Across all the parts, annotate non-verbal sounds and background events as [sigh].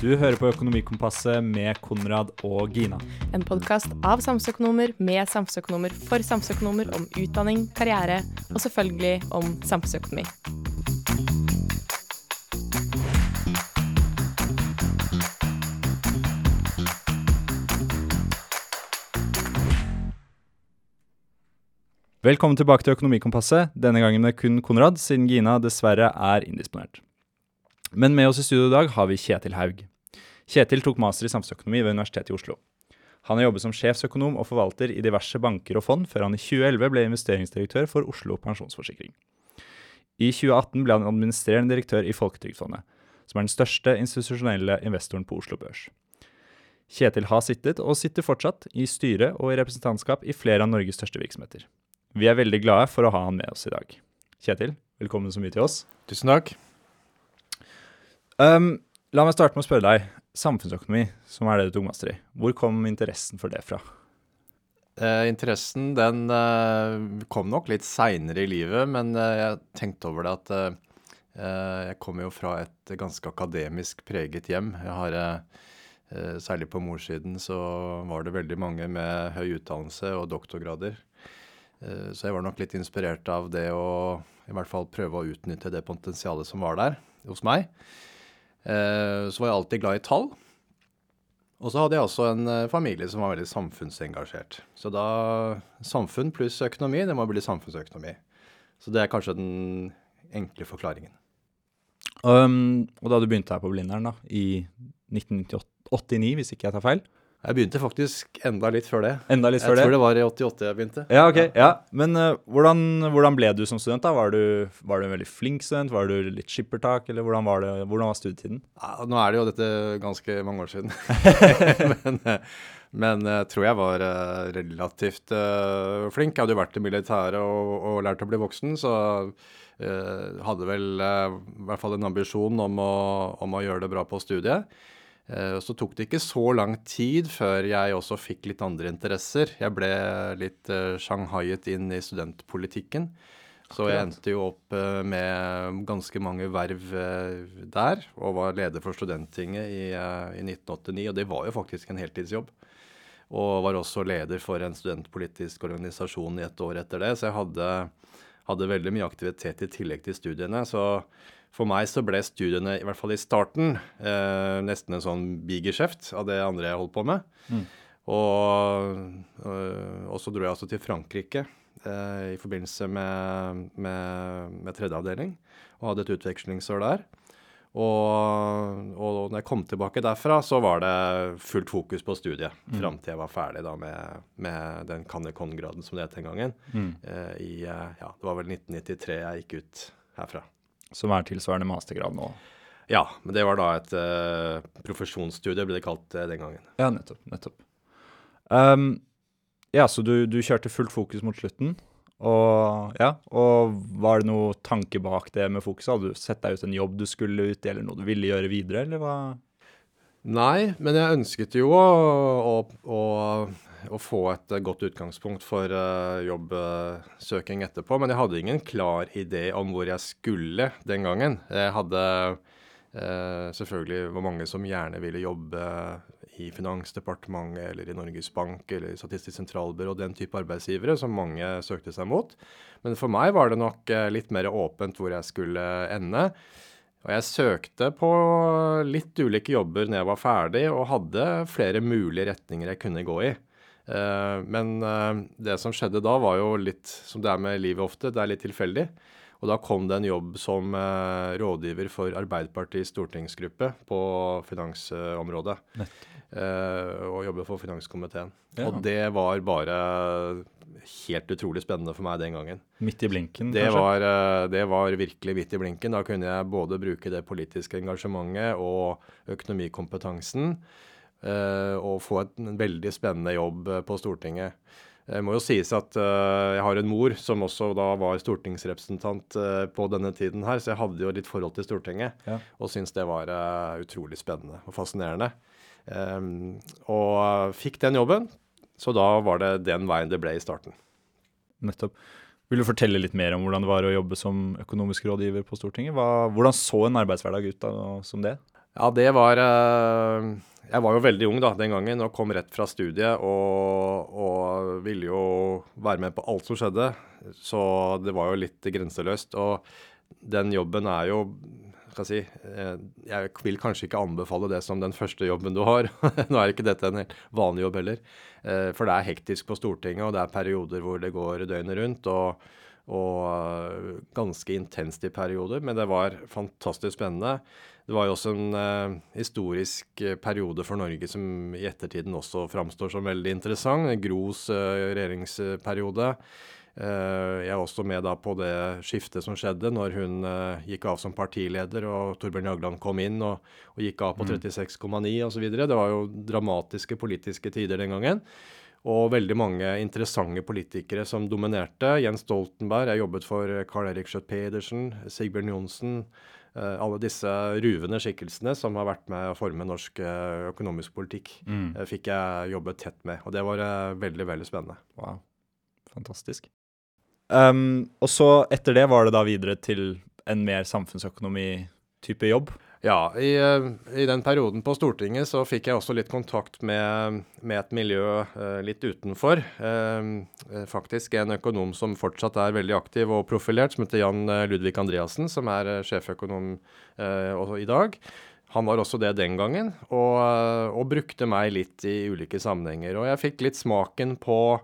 Du hører på Økonomikompasset med Konrad og Gina. En podkast av samfunnsøkonomer med samfunnsøkonomer for samfunnsøkonomer om utdanning, karriere og selvfølgelig om samfunnsøkonomi. Velkommen tilbake til Økonomikompasset, denne gangen med kun Konrad, siden Gina dessverre er indisponert. Men med oss i studio i dag har vi Kjetil Haug. Kjetil tok master i samfunnsøkonomi ved Universitetet i Oslo. Han har jobbet som sjefsøkonom og forvalter i diverse banker og fond, før han i 2011 ble investeringsdirektør for Oslo Pensjonsforsikring. I 2018 ble han administrerende direktør i Folketrygdfondet, som er den største institusjonelle investoren på Oslo Børs. Kjetil har sittet, og sitter fortsatt, i styre og i representantskap i flere av Norges største virksomheter. Vi er veldig glade for å ha han med oss i dag. Kjetil, velkommen så mye til oss. Tusen takk. Um, la meg starte med å spørre deg. Samfunnsøkonomi, som er det du tok master i. Hvor kom interessen for det fra? Eh, interessen den eh, kom nok litt seinere i livet, men eh, jeg tenkte over det at eh, eh, jeg kommer jo fra et ganske akademisk preget hjem. Jeg har, eh, Særlig på morssiden så var det veldig mange med høy utdannelse og doktorgrader. Så jeg var nok litt inspirert av det å i hvert fall prøve å utnytte det potensialet som var der hos meg. Eh, så var jeg alltid glad i tall. Og så hadde jeg også en eh, familie som var veldig samfunnsengasjert. Så da samfunn pluss økonomi, det må bli samfunnsøkonomi. Så det er kanskje den enkle forklaringen. Um, og da du begynte her på Blindern da, i 1989, hvis ikke jeg tar feil, jeg begynte faktisk enda litt før det. Enda litt før jeg det? tror det var i 88 jeg begynte. Ja, ok. Ja. Men uh, hvordan, hvordan, ble du som student? da? Var du, var du, en veldig flink student? Var du litt skippertak, eller hvordan var, det, hvordan var studietiden? Ja, nå er det jo dette ganske mange år siden. [laughs] [laughs] men, eh, men jeg tror jeg var uh, relativt uh, flink. Jeg hadde jo vært i militæret og, og, lært å bli voksen, så hadde vel i hvert fall en ambisjon om å, om å gjøre det bra på studiet. Eh, så tok det ikke så lang tid før jeg også fikk litt andre interesser. Jeg ble litt uh, shanghaiet inn i studentpolitikken. Så jeg endte jo opp uh, med ganske mange verv der, og var leder for Studenttinget i, i, 1989. Og det var jo faktisk en heltidsjobb. Og var også leder for en studentpolitisk organisasjon i et år etter det. Så jeg hadde, hadde veldig mye aktivitet i tillegg til studiene. så for meg så ble studiene, i hvert fall i starten, eh, nesten en sånn bigeskjeft av det andre jeg holdt på med. Mm. Og, øh, og, så dro jeg altså til Frankrike eh, i forbindelse med, med, med tredje avdeling og hadde et utvekslingsår der. Og, og når jeg kom tilbake derfra, så var det fullt fokus på studiet. Mm. Fram til jeg var ferdig da med, med den Cannes-Con-graden som det het den gangen. Mm. Eh, i, eh, ja, det var vel 1993 jeg gikk ut herfra. Som er tilsvarende mastergrad nå? Ja, men det var da et uh, profesjonsstudie, ble det kalt uh, den gangen. Ja, nettopp. nettopp. Um, ja, så du, du, kjørte fullt fokus mot slutten. Og ja, og var det noe tanke bak det med fokuset? Hadde du sett deg ut en jobb du skulle ut i, eller noe du ville gjøre videre, eller hva? Nei, men jeg ønsket jo å, å, å få et eh, godt utgangspunkt for uh, jobbsøking etterpå. Men jeg hadde ingen klar idé om hvor jeg skulle den gangen. Jeg hadde uh, selvfølgelig var mange som gjerne ville jobbe i Finansdepartementet eller i Norges Bank eller i Statistisk sentralbyrå, den type arbeidsgivere som mange søkte seg mot. Men for meg var det nok uh, litt mer åpent hvor jeg skulle ende. Og jeg søkte på litt ulike jobber når jeg var ferdig, og hadde flere mulige retninger jeg kunne gå i. Eh, men eh, det som skjedde da, var jo litt som det er med livet ofte, det er litt tilfeldig. Og da kom det en jobb som eh, rådgiver for Arbeiderpartiets stortingsgruppe på finansområdet. Og jobbe for finanskomiteen. Ja. Og det var bare helt utrolig spennende for meg den gangen. Midt i blinken, det kanskje? Var, det var virkelig midt i blinken. Da kunne jeg både bruke det politiske engasjementet og økonomikompetansen Eh, og få en veldig spennende jobb eh, på Stortinget. Det må jo sies at jeg har en mor som også da var stortingsrepresentant på denne tiden her, så jeg hadde jo litt forhold til Stortinget ja. og syntes det var utrolig spennende og fascinerende. Um, og fikk den jobben, så da var det den veien det ble i starten. Nettopp. Vil du fortelle litt mer om hvordan det var å jobbe som økonomisk rådgiver på Stortinget? Hva, hvordan så en arbeidshverdag ut da, som det? Ja, det var eh, Jeg var jo veldig ung da den gangen og kom rett fra studiet og, og ville jo være med på alt som skjedde. Så det var jo litt grenseløst. Og den jobben er jo jeg si, eh, Jeg vil kanskje ikke anbefale det som den første jobben du har. [laughs] Nå er ikke dette en vanlig jobb heller. Eh, For det er hektisk på Stortinget, og det er perioder hvor det går døgnet rundt. og og øh, ganske intenst i perioder, men det var fantastisk spennende. Det var jo også en historisk periode for Norge som i ettertiden også framstår som veldig interessant. Gros regjeringsperiode. Eh, jeg er også med på det skiftet som skjedde når hun øh, gikk av som partileder og Torbjørn Jagland kom inn og, og gikk av på 36,9 osv. Det var jo dramatiske politiske tider den gangen og veldig mange interessante politikere som dominerte. Jens Stoltenberg, jeg jobbet for Karl Erik Schjøtt-Pedersen, Sigbjørn Johnsen. eh, alle disse ruvende skikkelsene som har vært med å forme norsk eh, økonomisk politikk, mm. fikk jeg jobbet tett med. Og det var eh, veldig, veldig spennende. Wow. Fantastisk. Um, og så etter det var det da videre til en mer samfunnsøkonomi-type jobb. Ja, i, eh, i den perioden på Stortinget så fikk jeg også litt kontakt med, med et miljø eh, litt utenfor. Eh, eh, faktisk en økonom som fortsatt er veldig aktiv og profilert, som heter Jan eh, Ludvig Andreassen, som er eh, sjeføkonom eh, i dag. Han var også det den gangen, og, og brukte meg litt i ulike sammenhenger. Og jeg fikk litt smaken på,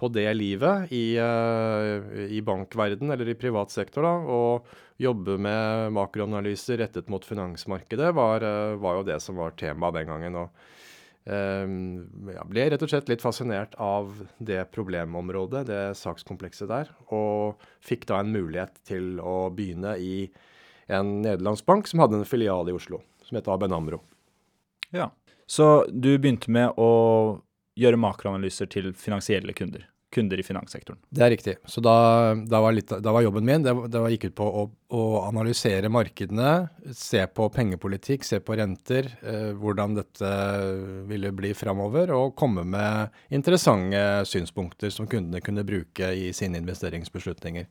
på det livet i, eh, i bankverden eller i privat sektor. da, og jobbe med makroanalyser rettet mot finansmarkedet var, eh, var jo det som var temaet den gangen. og eh, jeg ble rett og slett litt fascinert av det problemområdet, det sakskomplekset der, og fikk da en mulighet til å begynne i en nederlandsk bank som hadde en filial i Oslo, som het ABN AMRO. Ja. Så du begynte med å gjøre makroanalyser til finansielle kunder. Kunder i finanssektoren. Det er riktig. Så da, da, var, litt, da var, jobben min det, det var, gikk ut på å, å, analysere markedene, se på pengepolitikk, se på renter, eh, hvordan dette ville bli framover, og komme med interessante synspunkter som kundene kunne bruke i sine investeringsbeslutninger.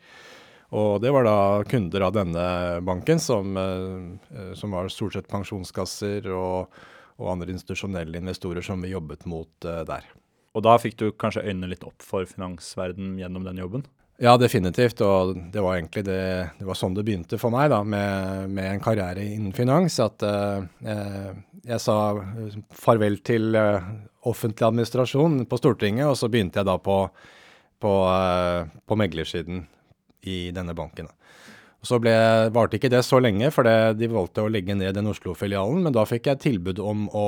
Og det var da kunder av denne banken, som, eh, som var stort sett pensjonskasser og, og andre institusjonelle investorer som vi jobbet mot eh, der. Og da fikk du kanskje øynene litt opp for finansverden gjennom den jobben? Ja, definitivt. Og det var egentlig det, det var sånn det begynte for meg, da, med, med en karriere innen finans. At eh, jeg sa farvel til eh, offentlig administrasjon på Stortinget, og så begynte jeg da på, på, eh, på meglersiden i denne banken. Og Så ble, varte ikke det så lenge, for det, de valgte å legge ned den Oslo-filialen. Men da fikk jeg tilbud om å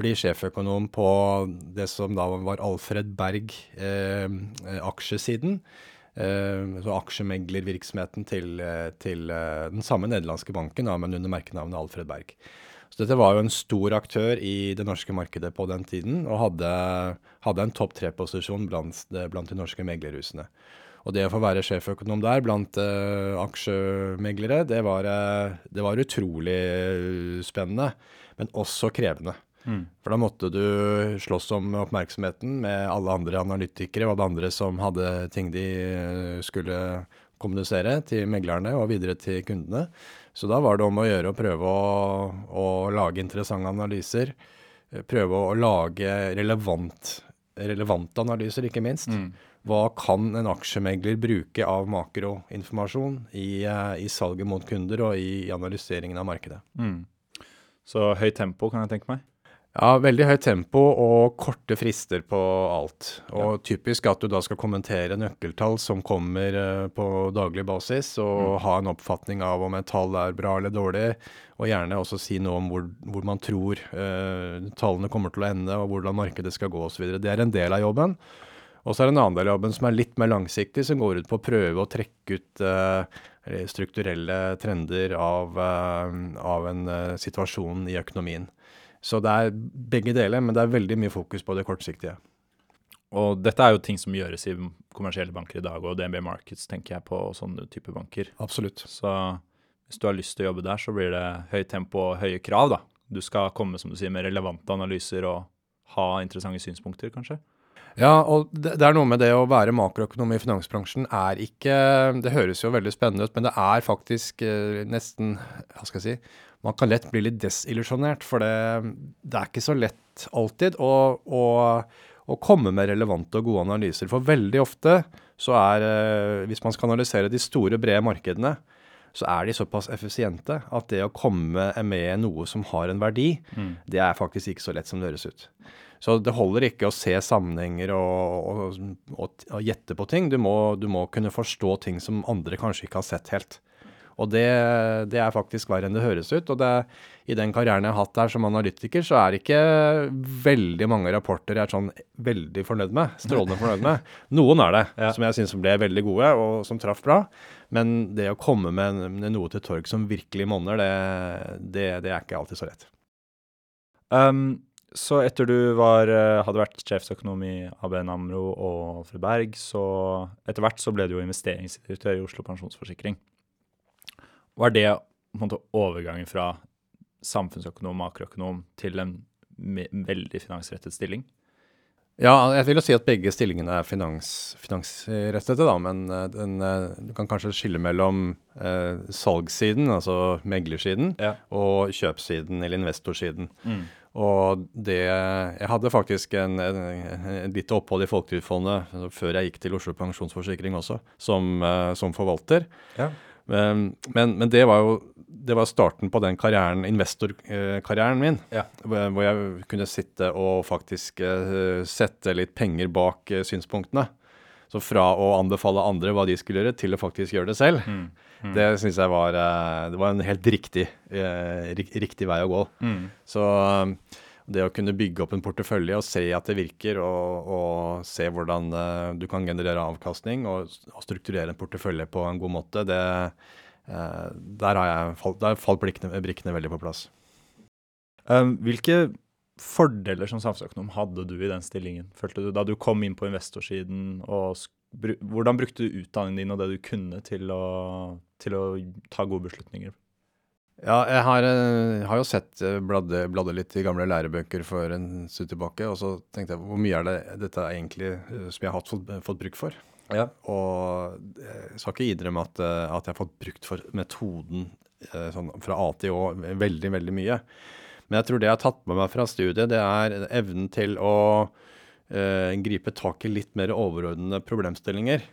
bli sjeføkonom på det som da var Alfred Berg eh, aksjesiden. Eh, så aksjemeglervirksomheten til, til eh, den samme nederlandske banken, da, men under merkenavnet Alfred Berg. Så dette var jo en stor aktør i det norske markedet på den tiden, og hadde, hadde en topp tre-posisjon blant, blant, de norske meglerhusene. Og det å få være sjeføkonom der blant uh, aksjemeglere, det var, uh, det var, utrolig spennende, men også krevende. Mm. For da måtte du slåss om oppmerksomheten med alle andre analytikere og alle andre som hadde ting de skulle kommunisere til meglerne og videre til kundene. Så da var det om å gjøre å prøve å, å lage interessante analyser. Prøve å lage relevant, relevante analyser, ikke minst. Mm. Hva kan en aksjemegler bruke av makroinformasjon i, i, salget mot kunder og i analyseringen av markedet? Mm. Så høyt tempo, kan jeg tenke meg? Ja, veldig høyt tempo og korte frister på alt. Og ja. typisk at du da skal kommentere nøkkeltall som kommer uh, på daglig basis, og mm. ha en oppfatning av om et tall er bra eller dårlig, og gjerne også si noe om hvor, hvor man tror uh, tallene kommer til å ende, og hvordan markedet skal gå osv. Det er en del av jobben. Og så er det en annen del av jobben som er litt mer langsiktig, som går ut på å prøve å trekke ut uh, strukturelle trender av, av en situasjon i økonomien. Så det er begge deler, men det er veldig mye fokus på det kortsiktige. Og dette er jo ting som gjøres i kommersielle banker i dag, og DNB Markets tenker jeg på, og sånne type banker. Absolutt. Så hvis du har lyst til å jobbe der, så blir det høyt tempo og høye krav, da. Du skal komme som du sier, med relevante analyser og ha interessante synspunkter, kanskje. Ja, og det, det er noe med det å være makroøkonom i finansbransjen er ikke Det høres jo veldig spennende ut, men det er faktisk eh, nesten Hva skal jeg si Man kan lett bli litt desillusjonert, for det, det er ikke så lett alltid å, å, å komme med relevante og gode analyser. For veldig ofte så er eh, Hvis man skal analysere de store, brede markedene, så er de såpass effisiente at det å komme med noe som har en verdi, det er faktisk ikke så lett som det høres ut. Så det holder ikke å se sammenhenger og, og, og, og gjette på ting. Du må, du må, kunne forstå ting som andre kanskje ikke har sett helt. Og det, det er faktisk verre enn det høres ut. Og det, i den karrieren jeg har hatt der som analytiker, så er det ikke veldig mange rapporter jeg er sånn veldig fornøyd med. Strålende fornøyd med. Noen er det, [laughs] ja. som jeg syns ble veldig gode, og som traff bra. Men det å komme med, med noe til torg som virkelig monner, det, det, det, er ikke alltid så lett. Um, så etter du var, eh, hadde vært sjefsøkonom i ABN AMRO og Alfred Berg, så etter hvert så ble du jo investeringsdirektør i Oslo Pensjonsforsikring. Var det måte overgangen fra samfunnsøkonom, makroøkonom, til en veldig finansrettet stilling? Ja, jeg vil jo si at begge stillingene er finans, finansrettede, da. Men uh, den, uh, du kan kanskje skille mellom eh, salgssiden, altså meglersiden, ja. og kjøpssiden, eller investorsiden. Mm. Og det Jeg hadde faktisk en, en, en lite opphold i Folketrygdfondet før jeg gikk til Oslo Pensjonsforsikring også, som, som forvalter. Ja. Men, men, men, det var jo det var starten på den karrieren, investorkarrieren min. Ja. Hvor jeg kunne sitte og faktisk uh, sette litt penger bak uh, synspunktene. Så fra å anbefale andre hva de skulle gjøre, til å faktisk gjøre det selv. Mm. Mm. Det syns jeg var, uh, det var en helt riktig, riktig vei å gå. Mm. Så det å kunne bygge opp en portefølje og se at det virker, og, og se hvordan du kan generere avkastning og, og strukturere en portefølje på en god måte, det, Eh, der har jeg falt, der falt brikkene, brikkene, veldig på plass. Um, hvilke fordeler som samfunnsøkonom hadde du i den stillingen, følte du, da du kom inn på investorsiden? og Hvordan brukte du utdanningen din og det du kunne til å, til å ta gode beslutninger? Ja, jeg har, jeg eh, har jo sett eh, bladde, bladde, litt i gamle lærebøker for en stund tilbake, og så tenkte jeg hvor mye er det dette egentlig som jeg har hatt, fått, fått bruk for? Ja. Og jeg skal ikke innrømme at, eh, at, jeg har fått brukt for metoden eh, sånn, fra A til Å veldig, veldig mye. Men jeg tror det jeg har tatt med meg fra studiet, det er evnen til å eh, gripe tak i litt mer overordnede problemstillinger.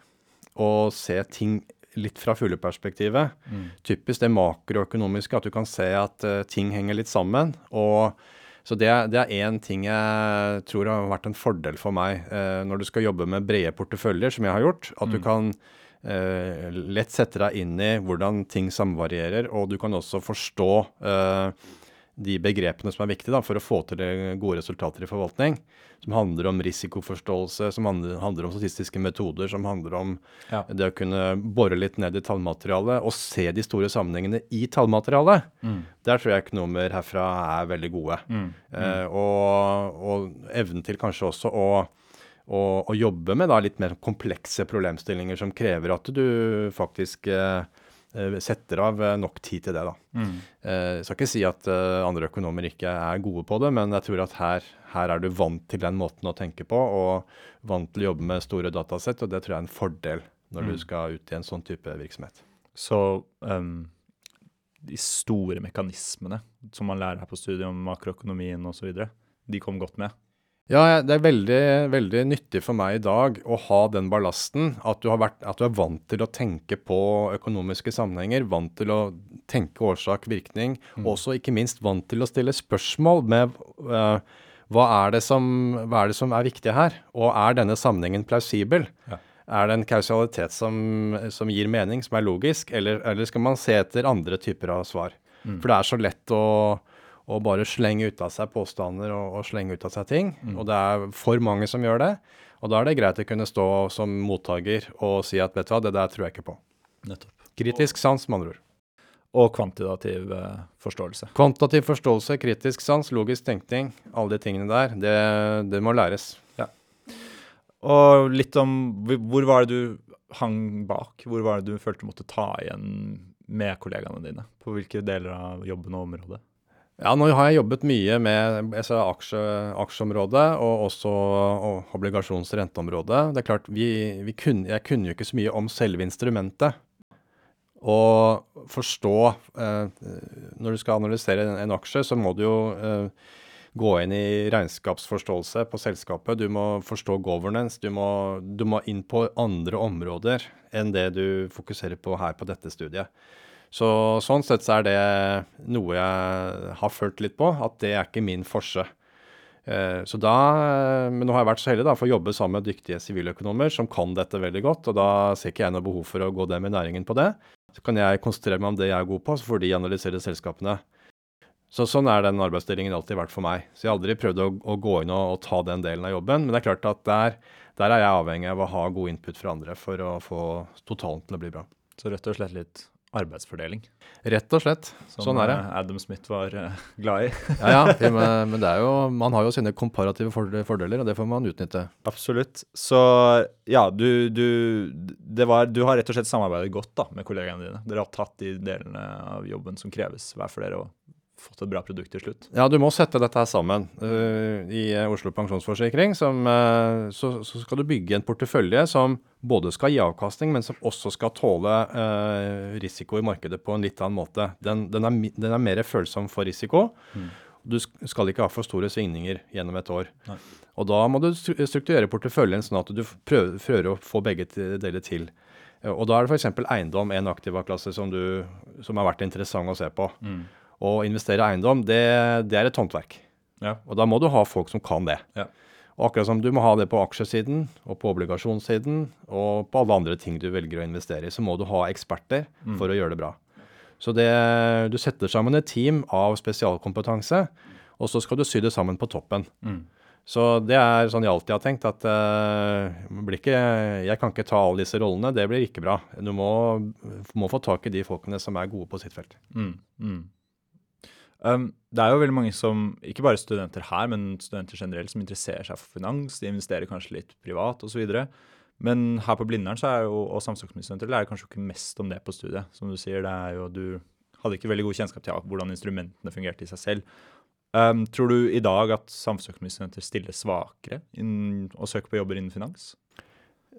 Og se ting litt fra fugleperspektivet. Mm. Typisk det makroøkonomiske, at du kan se at uh, ting henger litt sammen. og så det, det er én ting jeg tror har vært en fordel for meg eh, når du skal jobbe med brede porteføljer, som jeg har gjort. At mm. du kan eh, lett sette deg inn i hvordan ting samvarierer, og du kan også forstå eh, de begrepene som er viktige da, for å få til gode resultater i forvaltning. Som handler om risikoforståelse, som handler, handler om statistiske metoder, som handler om ja. det å kunne bore litt ned i tallmaterialet og se de store sammenhengene i tallmaterialet. Mm. Der tror jeg økonomer herfra er veldig gode. Mm. Mm. Eh, og, og, evnen til kanskje også å, og, og jobbe med da, litt mer komplekse problemstillinger som krever at du faktisk eh, setter av eh, nok tid til det. da. Mm. Eh, jeg skal ikke si at andre økonomer ikke er gode på det, men jeg tror at her, her, er du vant til den måten å tenke på, og vant til å jobbe med store datasett, og det tror jeg er en fordel når mm. du skal ut i en sånn type virksomhet. Så um, de store mekanismene som man lærer her på studiet om makroøkonomien osv., de kom godt med? Ja, det er veldig, veldig nyttig for meg i dag å ha den ballasten. At du, vært, at du, er vant til å tenke på økonomiske sammenhenger, vant til å tenke årsak-virkning. Mm. Også ikke minst vant til å stille spørsmål med uh, hva, er som, hva, er det som, er viktig her? Og er denne sammenhengen plausibel? Ja. Er det en kausalitet som, som, gir mening, som er logisk, eller, eller, skal man se etter andre typer av svar? Mm. For det er så lett å og bare slenge ut av seg påstander og, og slenge ut av seg ting. Mm. Og det er for mange som gjør det. Og da er det greit å kunne stå som mottaker og si at vet du hva, det der tror jeg ikke på. Nettopp. Kritisk sans, med andre ord. Og kvantitativ eh, forståelse. Kvantitativ forståelse, kritisk sans, logisk tenkning, alle de tingene der, det, det må læres. Ja. Og litt om hvor var det du hang bak? Hvor var det du følte du måtte ta igjen med kollegaene dine? På hvilke deler av jobben og området? Ja, nå har jeg jobbet mye med aksje, aksjeområdet og også og obligasjons- og renteområdet. Det er klart, vi, vi kunne, Jeg kunne jo ikke så mye om selve instrumentet. Og forstå eh, Når du skal analysere en, en, aksje, så må du jo eh, gå inn i regnskapsforståelse på selskapet. Du må forstå governance. Du må, du må inn på andre områder enn det du fokuserer på her på dette studiet. Så sånn sett så er det noe jeg har følt litt på, at det er ikke min forse. Eh, så da, Men nå har jeg vært så heldig da, for å jobbe sammen med dyktige siviløkonomer som kan dette veldig godt, og da ser ikke jeg noe behov for å gå dem i næringen på det. Så kan jeg konsentrere meg om det jeg er god på, så får de analysere selskapene. Så Sånn er den arbeidsdelingen alltid vært for meg. Så jeg har aldri prøvd å, å gå inn og, og, ta den delen av jobben. Men det er klart at der, der, er jeg avhengig av å ha god input fra andre for å få totalen til å bli bra. Så rett og slett litt arbeidsfordeling? Rett og slett. Som sånn er det. Eh, Adam Smith var uh, [laughs] glad i. ja, ja, men, det er jo, man har jo sine komparative fordeler, og det får man utnytte. Absolutt. Så ja, du, du, var, du har rett og slett samarbeidet godt da, med kollegaene dine. Dere har tatt de delene av jobben som kreves hver for dere. og fått et bra produkt til slutt. Ja, du må sette dette her sammen. Uh, I Oslo Pensjonsforsikring som, uh, så, så, skal du bygge en portefølje som både skal gi avkastning, men som også skal tåle uh, risiko i markedet på en litt annen måte. Den, den, er, den er, mer følsom for risiko. Mm. Du skal ikke ha for store svingninger gjennom et år. Nei. Og da må du strukturere porteføljen sånn at du prøver, prøver å få begge deler til. Og da er det f.eks. eiendom, en aktivaklasse som, du, som har vært interessant å se på. Mm. Å investere i eiendom, det, det er et håndverk. Ja. Og da må du ha folk som kan det. Ja. Og akkurat som du må ha det på aksjesiden og på obligasjonssiden og på alle andre ting du velger å investere i, så må du ha eksperter mm. for å gjøre det bra. Så det, du setter sammen et team av spesialkompetanse, og så skal du sy det sammen på toppen. Mm. Så det er sånn jeg alltid har tenkt, at uh, ikke, jeg kan ikke ta alle disse rollene. Det blir ikke bra. Du må, må få tak i de folkene som er gode på sitt felt. Mm. mm. Um, det er jo veldig mange som, ikke bare studenter her, men studenter generelt, som interesserer seg for finans. De investerer kanskje litt privat osv. Men her på Blindern så er jo, og samfunnsstudenter lærer kanskje ikke mest om det på studiet. Som du sier, det er jo, du hadde ikke veldig god kjennskap til hvordan instrumentene fungerte i seg selv. Um, tror du i dag at samfunnsøkonomistudenter stiller svakere inn, og søker på jobber innen finans?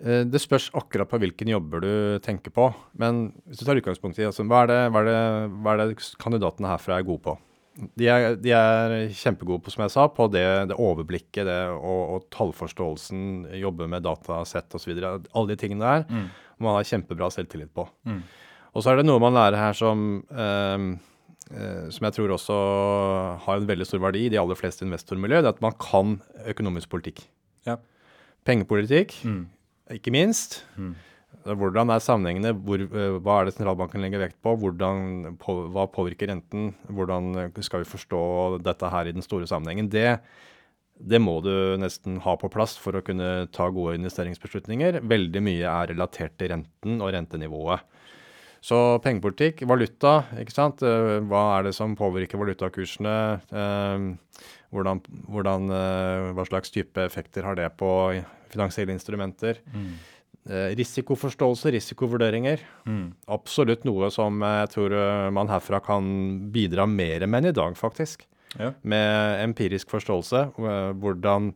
Eh, det spørs akkurat på hvilken jobber du tenker på. Men hvis du tar utgangspunkt i altså, hva, er det, hva, er det, hva er det kandidatene herfra er gode på? De er, de er, kjempegode på, som jeg sa, på det, det overblikket det, og, og, tallforståelsen, jobbe med datasett osv. Alle de tingene der mm. man har kjempebra selvtillit på. Mm. Og så er det noe man lærer her som, eh, eh, som jeg tror også har en veldig stor verdi i de aller fleste investormiljø, det er at man kan økonomisk politikk. Ja. Pengepolitikk, mm. ikke minst. Mm. Hvordan er sammenhengene? Hvor, eh, hva er det sentralbanken legger vekt på? Hvordan, på? Hva påvirker renten? Hvordan skal vi forstå dette her i den store sammenhengen? Det, det, må du nesten ha på plass for å kunne ta gode investeringsbeslutninger. Veldig mye er relatert til renten og rentenivået. Så pengepolitikk, valuta, ikke sant. Eh, hva er det som påvirker valutakursene? Eh, hvordan, hvordan, hva slags type effekter har det på finansielle instrumenter? Mm. Eh, risikoforståelse, risikovurderinger. Mm. Absolutt noe som jeg tror eh, man herfra kan bidra mer med enn i dag, faktisk. Ja. Med empirisk forståelse. Eh, hvordan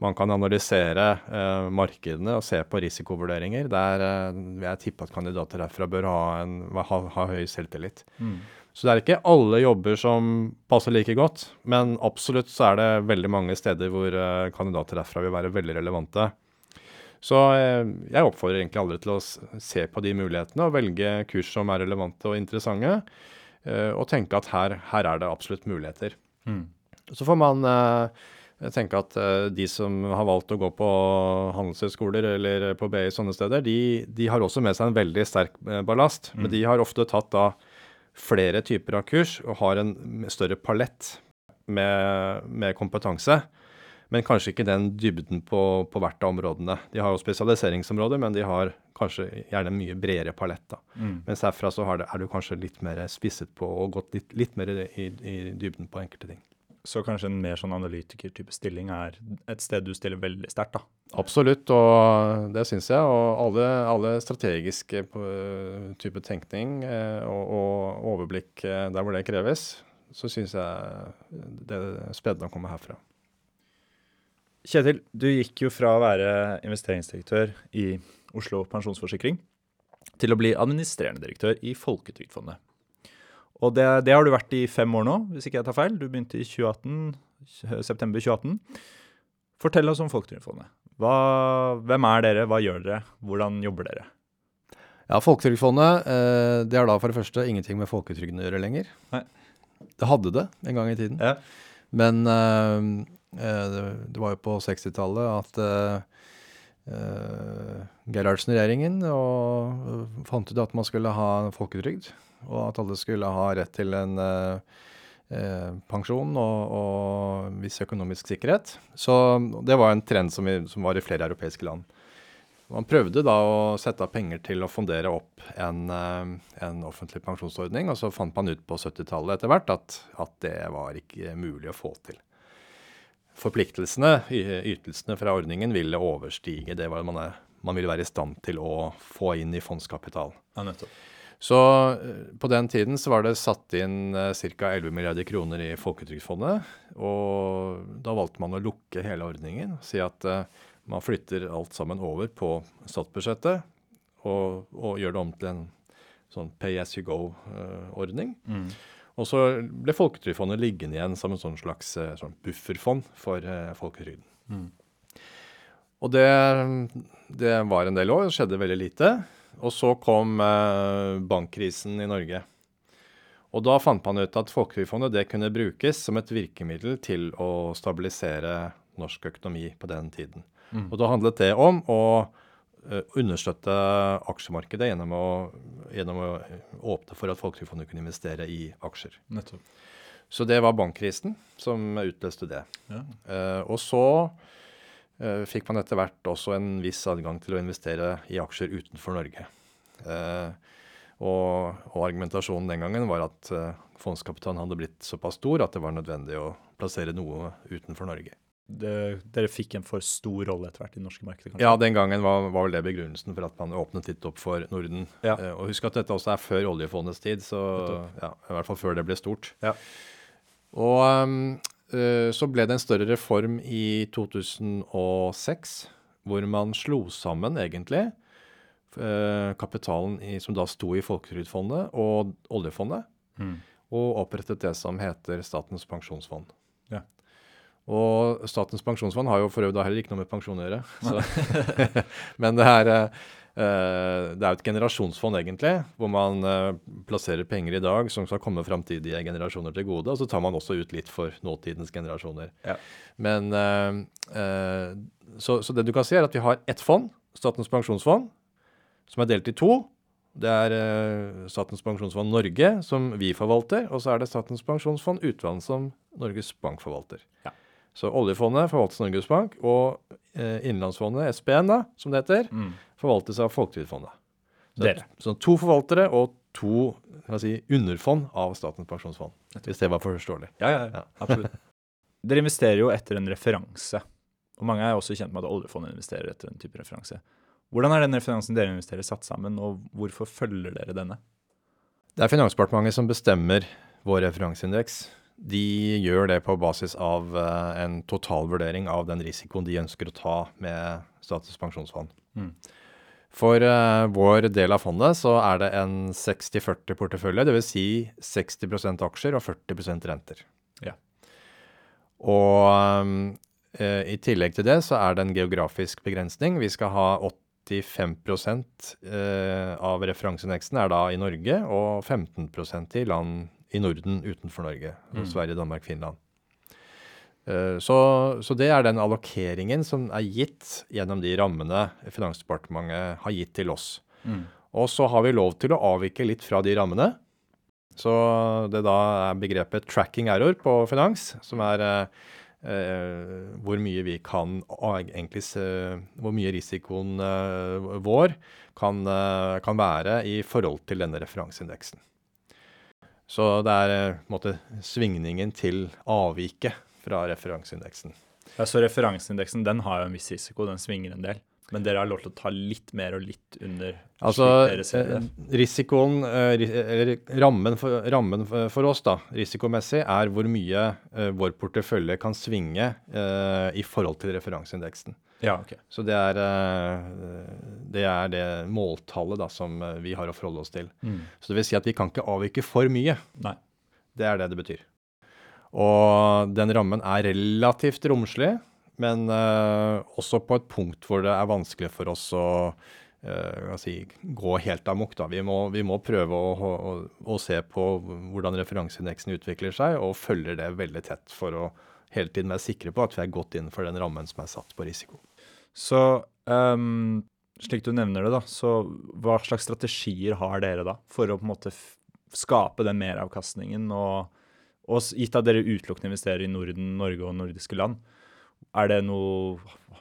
man kan analysere eh, markedene og se på risikovurderinger. Der eh, vil jeg tippe at kandidater herfra bør ha, en, ha, ha høy selvtillit. Mm. Så det er ikke alle jobber som passer like godt, men absolutt så er det veldig mange steder hvor eh, kandidater herfra vil være veldig relevante. Så eh, jeg oppfordrer egentlig alle til å se på de mulighetene og velge kurs som er relevante og interessante, eh, og tenke at her, her er det absolutt muligheter. Mm. Så får man eh, tenke at de som har valgt å gå på handelshøyskoler eller på BI sånne steder, de, de, har også med seg en veldig sterk ballast. Mm. Men de har ofte tatt da flere typer av kurs og har en større palett med, med kompetanse men kanskje ikke den dybden på, på hvert av områdene. De har jo spesialiseringsområder, men de har kanskje gjerne en mye bredere palett. da. Mm. Mens herfra så det, er du kanskje litt mer spisset på og gått litt, litt mer i, i, dybden på enkelte ting. Så kanskje en mer sånn analytiker-type stilling er et sted du stiller veldig sterkt, da? Absolutt, og det syns jeg. Og alle, alle strategiske type tenkning eh, og, og overblikk eh, der hvor det kreves, så syns jeg det er spennende å komme herfra. Kjetil, du gikk jo fra å være investeringsdirektør i Oslo Pensjonsforsikring til å bli administrerende direktør i Folketrygdfondet. Og det, det har du vært i fem år nå, hvis ikke jeg tar feil. Du begynte i 2018, september 2018. Fortell oss om Folketrygdfondet. Hva, hvem er dere, hva gjør dere, hvordan jobber dere? Ja, Folketrygdfondet eh, det har da for det første ingenting med folketrygden å gjøre lenger. Nei. Det hadde det en gang i tiden. Ja. Men eh, det, det var jo på 60-tallet at eh, eh, Gerhardsen-regjeringen eh, fant ut at man skulle ha folketrygd, og at alle skulle ha rett til en eh, eh, pensjon og, og viss økonomisk sikkerhet. Så det var en trend som, vi, som var i flere europeiske land. Man prøvde da å sette av penger til å fondere opp en, eh, en offentlig pensjonsordning, og så fant man ut på 70-tallet etter hvert at, at det var ikke mulig å få til. Forpliktelsene, ytelsene fra ordningen, ville overstige det man, er, man ville være i stand til å få inn i fondskapital. Ja, nettopp. Så eh, på den tiden så var det satt inn uh, ca. 11 milliarder kroner i Folketrygdfondet. Og da valgte man å lukke hele ordningen. Si at eh, man flytter alt sammen over på statsbudsjettet. Og, og gjør det om til en sånn pay as you go-ordning. Mm. Og så ble Folketrygdfondet liggende igjen som en sånn slags eh, sånn bufferfond for uh, folketrygden. Mm. Og det, det var en del år, det skjedde veldig lite. Og så kom eh, bankkrisen i Norge. Og da fant man ut at Folketrygdfondet det kunne brukes som et virkemiddel til å stabilisere norsk økonomi på den tiden. Mm. Og da handlet det om å eh, understøtte aksjemarkedet gjennom å, gjennom å åpne for at Folketrygdfondet kunne investere i aksjer. Nettopp. Så det var bankkrisen som utløste det. Ja. Uh, og så uh, fikk man etter hvert også en viss adgang til å investere i aksjer utenfor Norge. Uh, og, og argumentasjonen den gangen var at eh, fondskapitalen hadde blitt såpass stor at det var nødvendig å plassere noe utenfor Norge. Det, dere fikk en for stor rolle etter hvert i det norske markedet, kanskje? Ja, den gangen var, var vel det begrunnelsen for at man åpnet litt opp for Norden. Ja. Eh, og husk at dette også er før oljefondets tid, så ja, i hvert fall før det ble stort. Ja. Og um, eh, så ble det en større reform i 2006, hvor man slo sammen egentlig eh, kapitalen i, som da sto i Folketrygdfondet og oljefondet, Mm. og opprettet det som heter Statens pensjonsfond. Og Statens pensjonsfond har jo for øvrig heller ikke noe med pensjon å gjøre. [laughs] Men det er, eh, det er et generasjonsfond, egentlig, hvor man eh, plasserer penger i dag som skal komme framtidige generasjoner til gode. Og så tar man også ut litt for nåtidens generasjoner. Ja. Men eh, så, så det du kan si, er at vi har ett fond, Statens pensjonsfond, som er delt i to. Det er Statens pensjonsfond Norge, som vi forvalter, og så er det Statens pensjonsfond Utland, som Norges Bank forvalter. Ja. Så oljefondet forvaltes av Norges Bank, og eh, Innenlandsfondet, SPN, da, som det heter, Mm. forvaltes av Folketrygdfondet. Så, så to forvaltere og to si, underfond av Statens pensjonsfond. Hvis det var forståelig. Ja, ja, ja, absolutt. [laughs] Dere investerer jo etter en referanse. Og mange er også kjent med at oljefondet investerer etter en type referanse. Hvordan er den referansen dere investerer satt sammen, og hvorfor følger dere denne? Det er Finansdepartementet som bestemmer vår referanseindeks. De gjør det på basis av eh, en totalvurdering av den risikoen de ønsker å ta med Statens pensjonsfond. Mm. For eh, vår del av fondet så er det en 60-40 portefølje, dvs. Si 60% aksjer og 40% renter. Ja. Og eh, i tillegg til det så er det en geografisk begrensning. Vi skal ha 85 eh, av referanseindeksen er da i Norge, og 15% i land i Norden utenfor Norge. Mm. Sverige, Danmark, Finland. Eh, Så, så det er den allokeringen som er gitt gjennom de rammene Finansdepartementet har gitt til oss. Mm. Og så har vi lov til å avvike litt fra de rammene. Så det da er begrepet tracking error på finans, som er eh, eh, hvor mye vi kan egentlig se, Hvor mye risikoen eh, vår kan, kan være i forhold til denne referanseindeksen. Så det er eh, måte svingningen til avviket fra referanseindeksen. Ja, så referanseindeksen den har jo en viss risiko, den svinger en del. Men dere har lov til å ta litt mer og litt under? Altså, eh, risikoen, eh, eller rammen, for, rammen for, oss da, risikomessig, er hvor mye vår portefølje kan svinge eh, i forhold til referanseindeksen. Ja, ok. Så det er, eh, det er det måltallet da, som eh, vi har å forholde oss til. Mm. Så det vil si at vi kan ikke avvike for mye. Nei. Det er det det betyr. Og den rammen er relativt romslig, men uh, også på et punkt hvor det er vanskelig for oss å uh, si, gå helt amok. Da. Vi, må, vi må prøve å, å, å se på hvordan referanseindeksen utvikler seg, og følger det veldig tett for å hele tiden være sikre på at vi er godt innenfor den rammen som er satt på risiko. Så um, slik du nevner det, da, så hva slags strategier har dere da for å på en måte skape den meravkastningen? Og, og gitt at dere utelukkende investerer i Norden, Norge og nordiske land, er det noe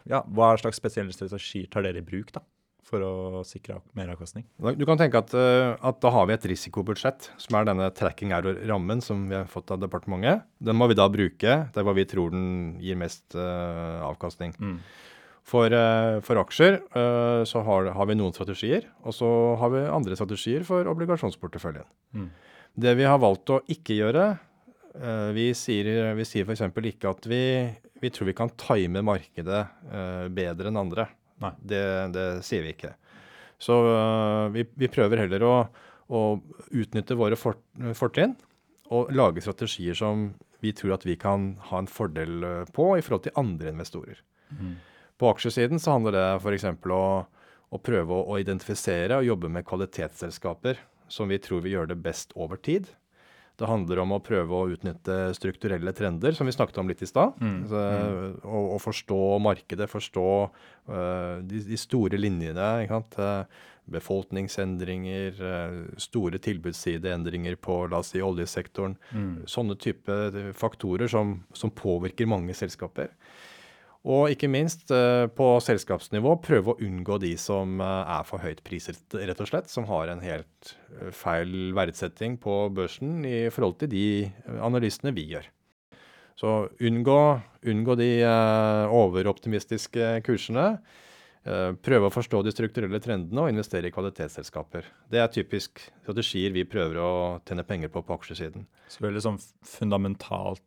Ja, hva slags spesielle strategier tar dere i bruk da, for å sikre meravkastning? Du kan tenke at, eh, at da har vi et risikobudsjett, som er denne tracking error-rammen som vi har fått av departementet. Den må vi da bruke der hvor vi tror den gir mest uh, avkastning. Mm. For, eh, for aksjer eh, så har, har vi noen strategier, og så har vi andre strategier for obligasjonsporteføljen. Mm. Det vi har valgt å ikke gjøre, eh, vi sier, vi sier f.eks. ikke at vi, vi tror vi kan time markedet bedre enn andre. Det, det sier vi ikke. Så vi, vi prøver heller å, å utnytte våre fort, fortrinn og lage strategier som vi tror at vi kan ha en fordel på i forhold til andre investorer. Mm. På aksjesiden så handler det f.eks. Å, å prøve å, identifisere og jobbe med kvalitetsselskaper som vi tror vil gjøre det best over tid. Det handler om å prøve å utnytte strukturelle trender, som vi snakket om litt i stad. Mm, Så, å, å, forstå markedet, forstå uh, de, de store linjene. Ikke sant? Eh, befolkningsendringer, eh, store tilbudssideendringer på la oss si, oljesektoren. Mm. Sånne type faktorer som, som påvirker mange selskaper. Og ikke minst eh, på selskapsnivå prøve å unngå de som eh, er for høyt priset, rett og slett. Som har en helt eh, feil verdsetting på børsen i forhold til de analysene vi gjør. Så unngå, unngå de overoptimistiske kursene. Eh, prøve å forstå de strukturelle trendene og investere i kvalitetsselskaper. Det er typisk strategier vi prøver å tjene penger på på aksjesiden. Så veldig sånn fundamentalt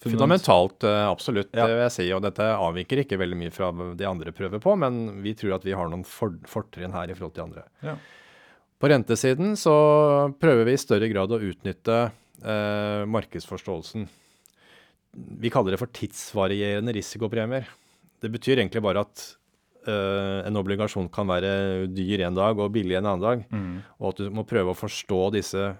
Fundamentalt, eh, absolutt, Ja. det vil jeg si. Og dette avviker ikke veldig mye fra det andre prøver på, men vi tror at vi har noen for fortrinn her i forhold til andre. Ja. På rentesiden så prøver vi i større grad å utnytte eh, markedsforståelsen. Vi kaller det for tidsvarierende risikopremier. Det betyr egentlig bare at eh, en obligasjon kan være dyr en dag og billig en annen dag. Mm. Og at du må prøve å forstå disse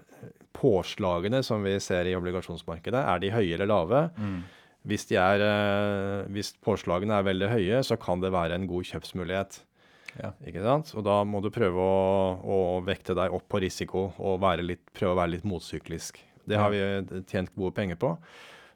påslagene som vi ser i obligasjonsmarkedet. Er de høye eller lave? Mm. Hvis, de er, uh, hvis påslagene er veldig høye, så kan det være en god kjøpsmulighet. Ja. Ikke sant? Og da må du prøve å, å vekte deg opp på risiko og være litt, prøve å være litt motsyklisk. Det har vi tjent gode penger på.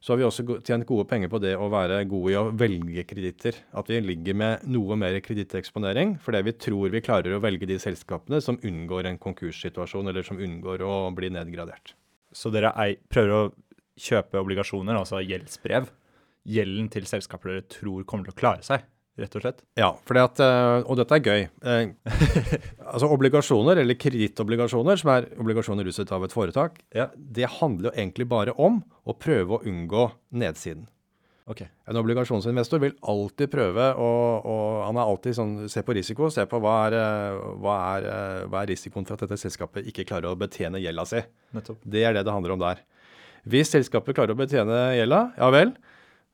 Så har vi også tjent gode penger på det å være gode i å velge kreditter. At vi ligger med noe mer kreditteksponering, fordi vi tror vi klarer å velge de selskapene som unngår en konkurssituasjon, eller som unngår å bli nedgradert. Så dere ei, prøver å kjøpe obligasjoner, altså gjeldsbrev, gjelden til selskaper dere tror kommer til å klare seg, rett og slett? Ja, fordi at, eh, og dette er gøy. Eh, [laughs] altså Obligasjoner, eller kredittobligasjoner, som er obligasjoner utstedt av et foretak, Ja. det handler jo egentlig bare om å prøve å unngå nedsiden. Okay. En obligasjonsinvestor vil alltid prøve å, å Han er alltid sånn Se på risiko, se på hva er, eh, hva, er, hva er risikoen for at dette selskapet ikke klarer å betjene gjelda si. Nettopp. Det er det det handler om der. Hvis selskapet klarer å betjene gjelda, ja vel,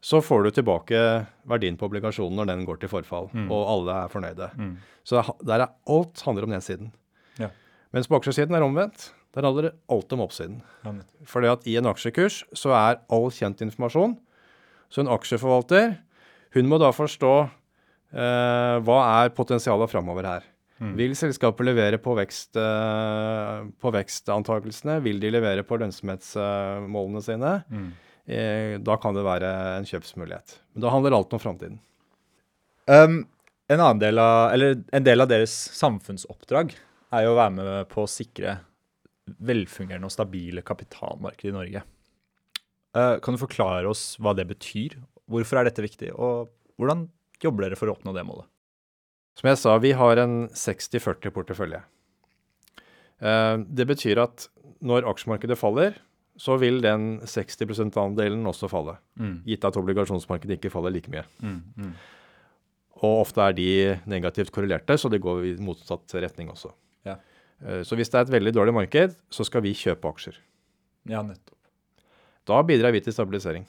så får du tilbake verdien på obligasjonen når den går til forfall, Mm. og alle er fornøyde. Mm. Så der er alt handler om nedsiden. Ja. Mens på aksjesiden er omvendt. Der handler det alt om oppsiden. Ja. Fordi at i en aksjekurs så er all kjent informasjon. Så en aksjeforvalter, hun må da forstå eh, hva er potensialet framover her. Mm. Vil selskapet levere på, vekst, eh, på vekstantakelsene? Vil de levere på lønnsomhetsmålene sine? Mm. Eh, da kan det være en kjøpsmulighet. Men da handler alt om framtiden. Um, en, del av, eller en del av deres samfunnsoppdrag er jo å være med på å sikre velfungerende og stabile kapitalmarkeder i Norge. Uh, kan du forklare oss hva det betyr? Hvorfor er dette viktig, og hvordan jobber dere for å oppnå det målet? Som jeg sa, vi har en 60-40-portefølje. Uh, det betyr at når aksjemarkedet faller, så vil den 60 %-andelen også falle. Mm. Gitt at obligasjonsmarkedet ikke faller like mye. Mm. Mm. Og ofte er de negativt korrelerte, så det går i motsatt retning også. Ja. Eh, Så hvis det er et veldig dårlig marked, så skal vi kjøpe aksjer. Ja, nettopp. Da bidrar vi til stabilisering.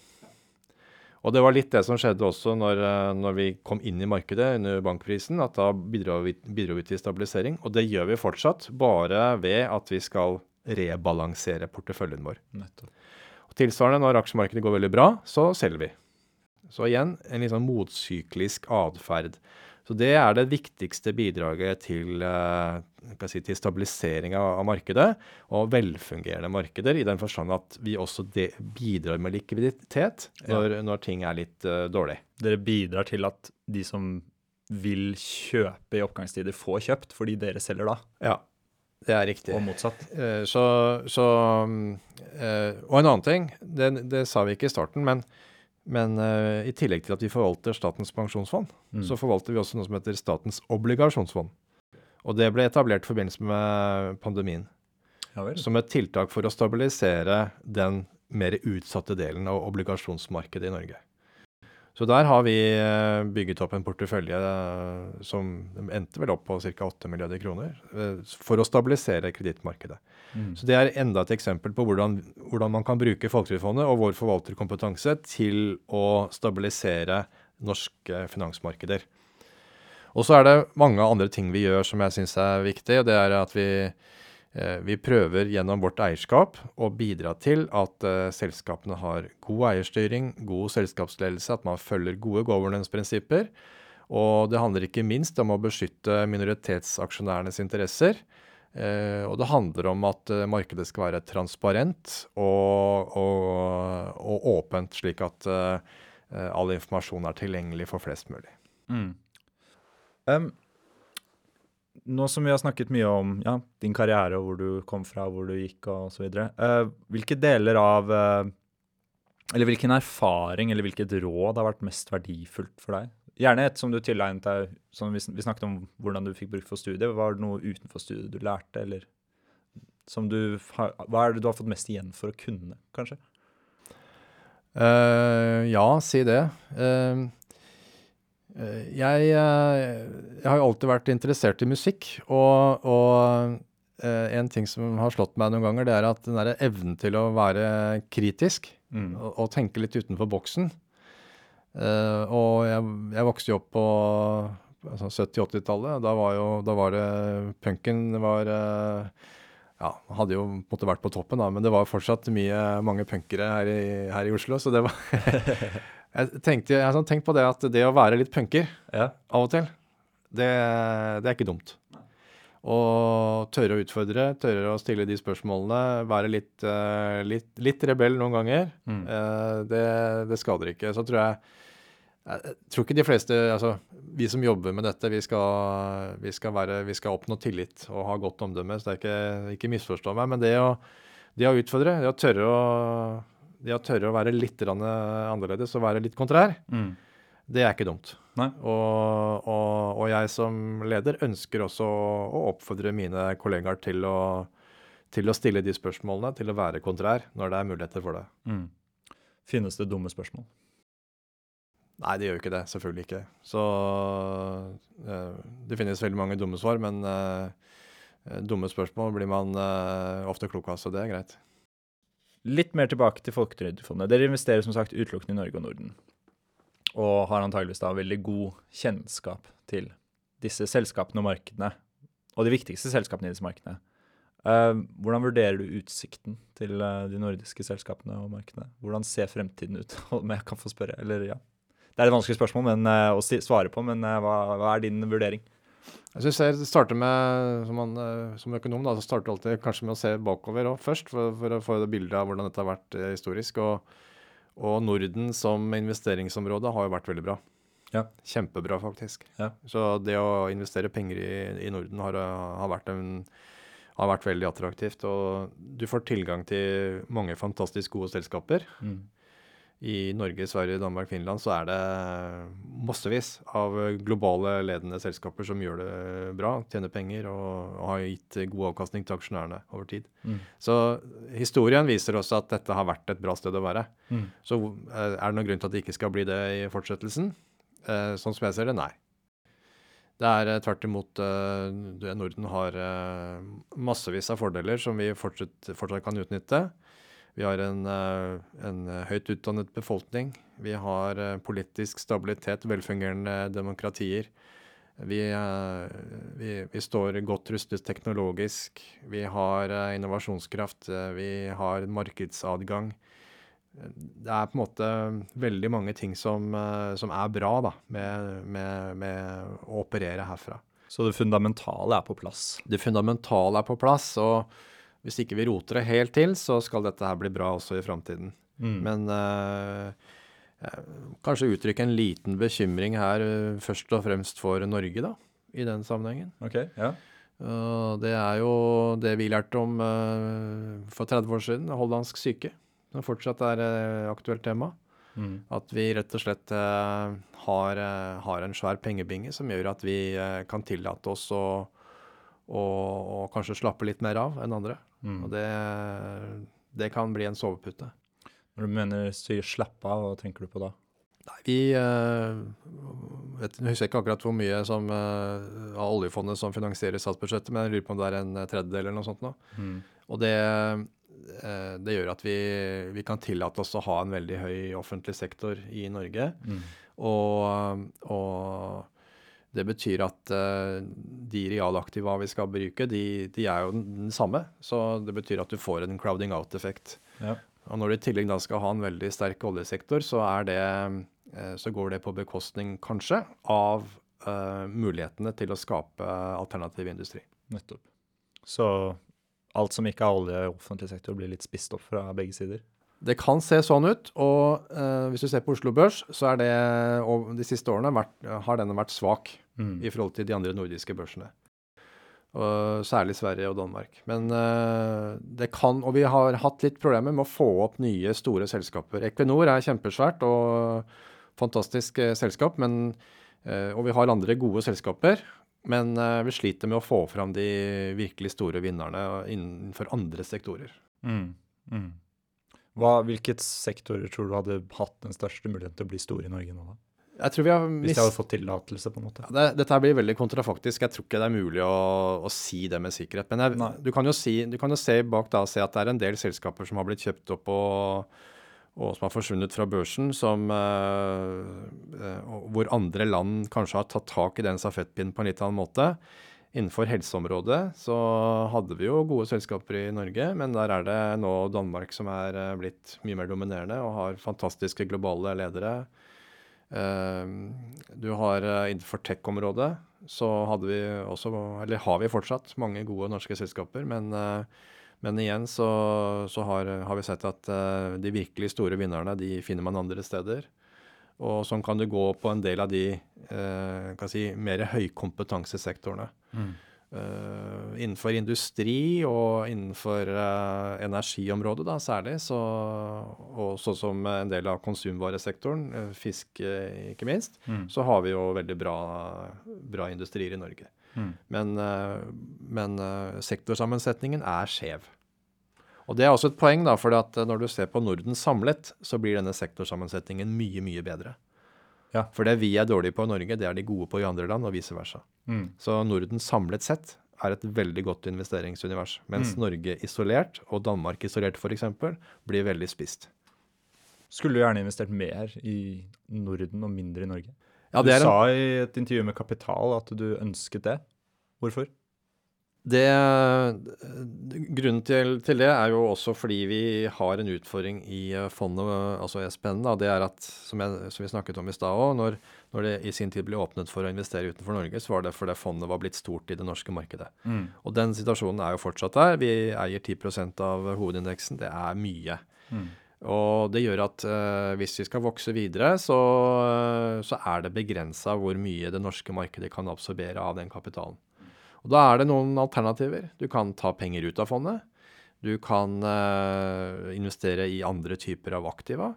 Og det var litt det som skjedde også når, eh, når vi kom inn i markedet under bankprisen, at da bidro vi, bidro vi til stabilisering. Og det gjør vi fortsatt, bare ved at vi skal rebalansere porteføljen vår. nettopp. Og tilsvarende, når aksjemarkedet går veldig bra, så selger vi. Så igjen en litt sånn motsyklisk atferd. Så det er det viktigste bidraget til, eh, kan si, til stabilisering av, markedet, og velfungerende markeder, i den forstand at vi også bidrar med likviditet når, når ting er litt uh, dårlig. Dere bidrar til at de som vil kjøpe i oppgangstider, får kjøpt fordi dere selger da, Ja, det er riktig. og motsatt. Eh, Så, så mm, eh, Og en annen ting, det, det sa vi ikke i starten, men, men eh, i tillegg til at vi forvalter Statens pensjonsfond, Mm. så forvalter vi også noe som heter Statens obligasjonsfond. Og det ble etablert i forbindelse med pandemien Ja som et tiltak for å stabilisere den mer utsatte delen av obligasjonsmarkedet i Norge. Så der har vi eh, bygget opp en portefølje eh, som endte vel opp på ca. 8 milliarder kroner, eh, for å stabilisere kredittmarkedet. Mm. Så det er enda et eksempel på hvordan, hvordan man kan bruke Folketrygdfondet og vår forvalterkompetanse til å stabilisere norske finansmarkeder. Og så er det mange andre ting vi gjør som jeg syns er viktig, og det er at vi, vi prøver gjennom vårt eierskap å bidra til at eh, selskapene har god eierstyring, god selskapsledelse, at man følger gode governance-prinsipper. Og det handler ikke minst om å beskytte minoritetsaksjonærenes interesser. Eh, og det handler om at eh, markedet skal være transparent og, og, og åpent, slik at eh, eh, all informasjon er tilgjengelig for flest mulig. Mm. Em, nå som vi har snakket mye om ja, din karriere og hvor du kom fra, hvor du gikk og så videre, eh, hvilke deler av eh, Eller hvilken erfaring eller hvilket råd har vært mest verdifullt for deg? Gjerne et som du tilegnet deg som vi, vi snakket om hvordan du fikk brukt for studiet. Var det noe utenfor studiet du lærte, eller som du har, Hva er det du har fått mest igjen for å kunne, kanskje? Uh, ja, si det. Eh, jeg, eh, jeg har jo alltid vært interessert i musikk, og, og eh, en ting som har slått meg noen ganger, det er at den der evnen til å være kritisk Mm. og, og tenke litt utenfor boksen. Eh, og jeg, jeg vokste jo opp på altså 70-80-tallet. Da var jo da var det punken var eh, ja, hadde jo måtte vært på toppen, da, men det var fortsatt mye, mange punkere her i, her i Oslo. Så det var [laughs] Jeg tenkte, jeg har sånn tenkt på det at det å være litt punker Ja. av og til, det, det er ikke dumt. Og tørre å utfordre, tørre å stille de spørsmålene, være litt, eh, litt, litt rebell noen ganger, Mm. eh, det, det skader ikke. Så tror jeg jeg tror ikke de fleste, altså vi som jobber med dette, vi skal, vi skal, være, vi skal oppnå tillit og ha godt omdømme. Så det er ikke, ikke misforstå meg. Men det å, det å utfordre, det å tørre å, det å tørre å være litt annerledes og være litt kontrær, Mm. det er ikke dumt. Og, og, og jeg som leder ønsker også å oppfordre mine kollegaer til å, til å stille de spørsmålene, til å være kontrær når det er muligheter for det. Mm. Finnes det dumme spørsmål? Nei, det gjør jo ikke det. Selvfølgelig ikke. Så eh, det finnes veldig mange dumme svar, men eh, dumme spørsmål blir man eh, ofte klok av, så det er greit. Litt mer tilbake til Folketrygdfondet. Dere investerer som sagt utelukkende i Norge og Norden. Og har antageligvis da veldig god kjennskap til disse selskapene og markedene. Og de viktigste selskapene i disse markedene. Uh, hvordan vurderer du utsikten til uh, de nordiske selskapene og markedene? Hvordan ser fremtiden ut, [laughs] om jeg kan få spørre? Eller ja. Det er et vanskelig spørsmål men, uh, å svare på, men hva, hva er din vurdering? Jeg synes jeg starter med, som, man, eh, som økonom, da, så starter du alltid kanskje med å se bakover også, først, for, for å få det bildet av hvordan dette har vært eh, historisk. Og, og Norden som investeringsområde har jo vært veldig bra. Ja. Kjempebra, faktisk. Ja. Så det å investere penger i, i Norden har, har, vært en, har vært veldig attraktivt. Og du får tilgang til mange fantastisk gode selskaper. Mm. I Norge, Sverige, Danmark, Finland, så er det massevis av globale ledende selskaper som gjør det bra, tjener penger og, har gitt god avkastning til aksjonærene over tid. Mm. Så historien viser også at dette har vært et bra sted å være. Mm. Så eh, er det noen grunn til at det ikke skal bli det i fortsettelsen? Eh, sånn som jeg ser det, nei. Det er eh, tvert imot Norden har massevis av fordeler som vi fortsatt, fortsatt kan utnytte. Vi har en, eh, en høyt utdannet befolkning. Vi har eh, politisk stabilitet, velfungerende demokratier. Vi, eh, vi, vi står godt rustet teknologisk. Vi har innovasjonskraft. Vi har markedsadgang. Det er på en måte veldig mange ting som, som er bra da, med, med, med å operere herfra. Så det fundamentale er på plass. Det fundamentale er på plass, og hvis ikke vi roter det helt til, så skal dette her bli bra også i framtiden. Mm. Men eh, kanskje uttrykke en liten bekymring her, eh, først og fremst for Norge, da, i den sammenhengen. Ok, ja. Uh, det er jo det vi lærte om uh, for 30 år siden, hollandsk syke, som fortsatt er et aktuelt tema. Mm. At vi rett og slett har, har en svær pengebinge som gjør at vi kan tillate oss å, å, å kanskje slappe litt mer av enn andre. Mm. Og det, det kan bli en sovepute. Når du mener sier slapp av, hva tenker du på da? Nei, vi uh, vet, jeg husker ikke akkurat hvor mye som, uh, av oljefondet som finansierer statsbudsjettet, men jeg lurer på om det er en tredjedel eller noe sånt nå. Mm. Og det, uh, det gjør at vi, vi kan tillate oss å ha en veldig høy offentlig sektor i Norge. Mm. Og, og det betyr at eh, de realaktiva vi skal bruke, de, de er jo den, samme. Så det betyr at du får en crowding out-effekt. Ja. Og når du i tillegg da skal ha en veldig sterk oljesektor, så, det, eh, så går det på bekostning, kanskje, av uh, mulighetene til å skape alternativ industri. Nettopp. Så alt som ikke er olje i offentlig sektor, blir litt spist opp fra begge sider? Det kan se sånn ut, og eh, hvis du ser på Oslo Børs, så er det over de siste årene vært, har denne vært svak Mm. i forhold til de andre nordiske børsene. Og særlig Sverige og Danmark. Men eh, det kan, og vi har hatt litt problemer med å få opp nye, store selskaper. Equinor er kjempesvært og fantastisk eh, selskap, men, eh, og vi har andre gode selskaper. Men eh, vi sliter med å få fram de virkelig store vinnerne innenfor andre sektorer. Mm. Mm. Hva, hvilket sektorer tror du hadde hatt den største muligheten til å bli store i Norge nå, da? Jeg tror vi har Hvis de hadde fått tillatelse, på en måte? Ja, det, dette blir veldig kontrafaktisk. Jeg tror ikke det er mulig å, å si det med sikkerhet. Men jeg, du, kan si, du kan jo se bak da og se at det er en del selskaper som har blitt kjøpt opp og, og som har forsvunnet fra børsen, som, eh, eh, hvor andre land kanskje har tatt tak i den stafettpinnen på en litt annen måte. Innenfor helseområdet så hadde vi jo gode selskaper i Norge, men der er det nå Danmark som er eh, blitt mye mer dominerende og har fantastiske globale ledere. Eh, Du har eh, innenfor tech-området så hadde vi også, eller har vi fortsatt, mange gode norske selskaper. Men, men igjen så, så har, har vi sett at de virkelig store vinnerne de finner man andre steder. Og sånn kan du gå på en del av de si, mer høykompetansesektorene. Mm. Uh, innenfor industri og innenfor uh, energiområdet da, særlig, så, og sånn som en del av konsumvaresektoren, uh, fisk ikke minst, Mm. så har vi jo veldig bra, bra industrier i Norge. Mm. Men, men sektorsammensetningen er skjev. Og det er også et poeng, da, for når du ser på Norden samlet, så blir denne sektorsammensetningen mye, mye bedre. Ja. For det vi er dårlige på i Norge, det er de gode på i andre land, og vice versa. Mm. Så Norden samlet sett er et veldig godt investeringsunivers. Mens Mm. Norge isolert, og Danmark isolert f.eks., blir veldig spist. Skulle du gjerne investert mer i Norden og mindre i Norge? Ja, du det en sa i et intervju med Kapital at du ønsket det. Hvorfor? Det, grunnen til, til det er jo også fordi vi har en utfordring i eh, fondet, altså SPN. Da, det er at, som, jeg, som vi snakket om i stad òg, når, når det i sin tid ble åpnet for å investere utenfor Norge, så var det fordi fondet var blitt stort i det norske markedet. Mm. Og den situasjonen er jo fortsatt der. Vi eier 10% av hovedindeksen. Det er mye. Mm. Og det gjør at uh, hvis vi skal vokse videre, så, så er det begrensa hvor mye det norske markedet kan absorbere av den kapitalen. Og da er det noen alternativer. Du kan ta penger ut av fondet. Du kan eh, investere i andre typer av aktiva.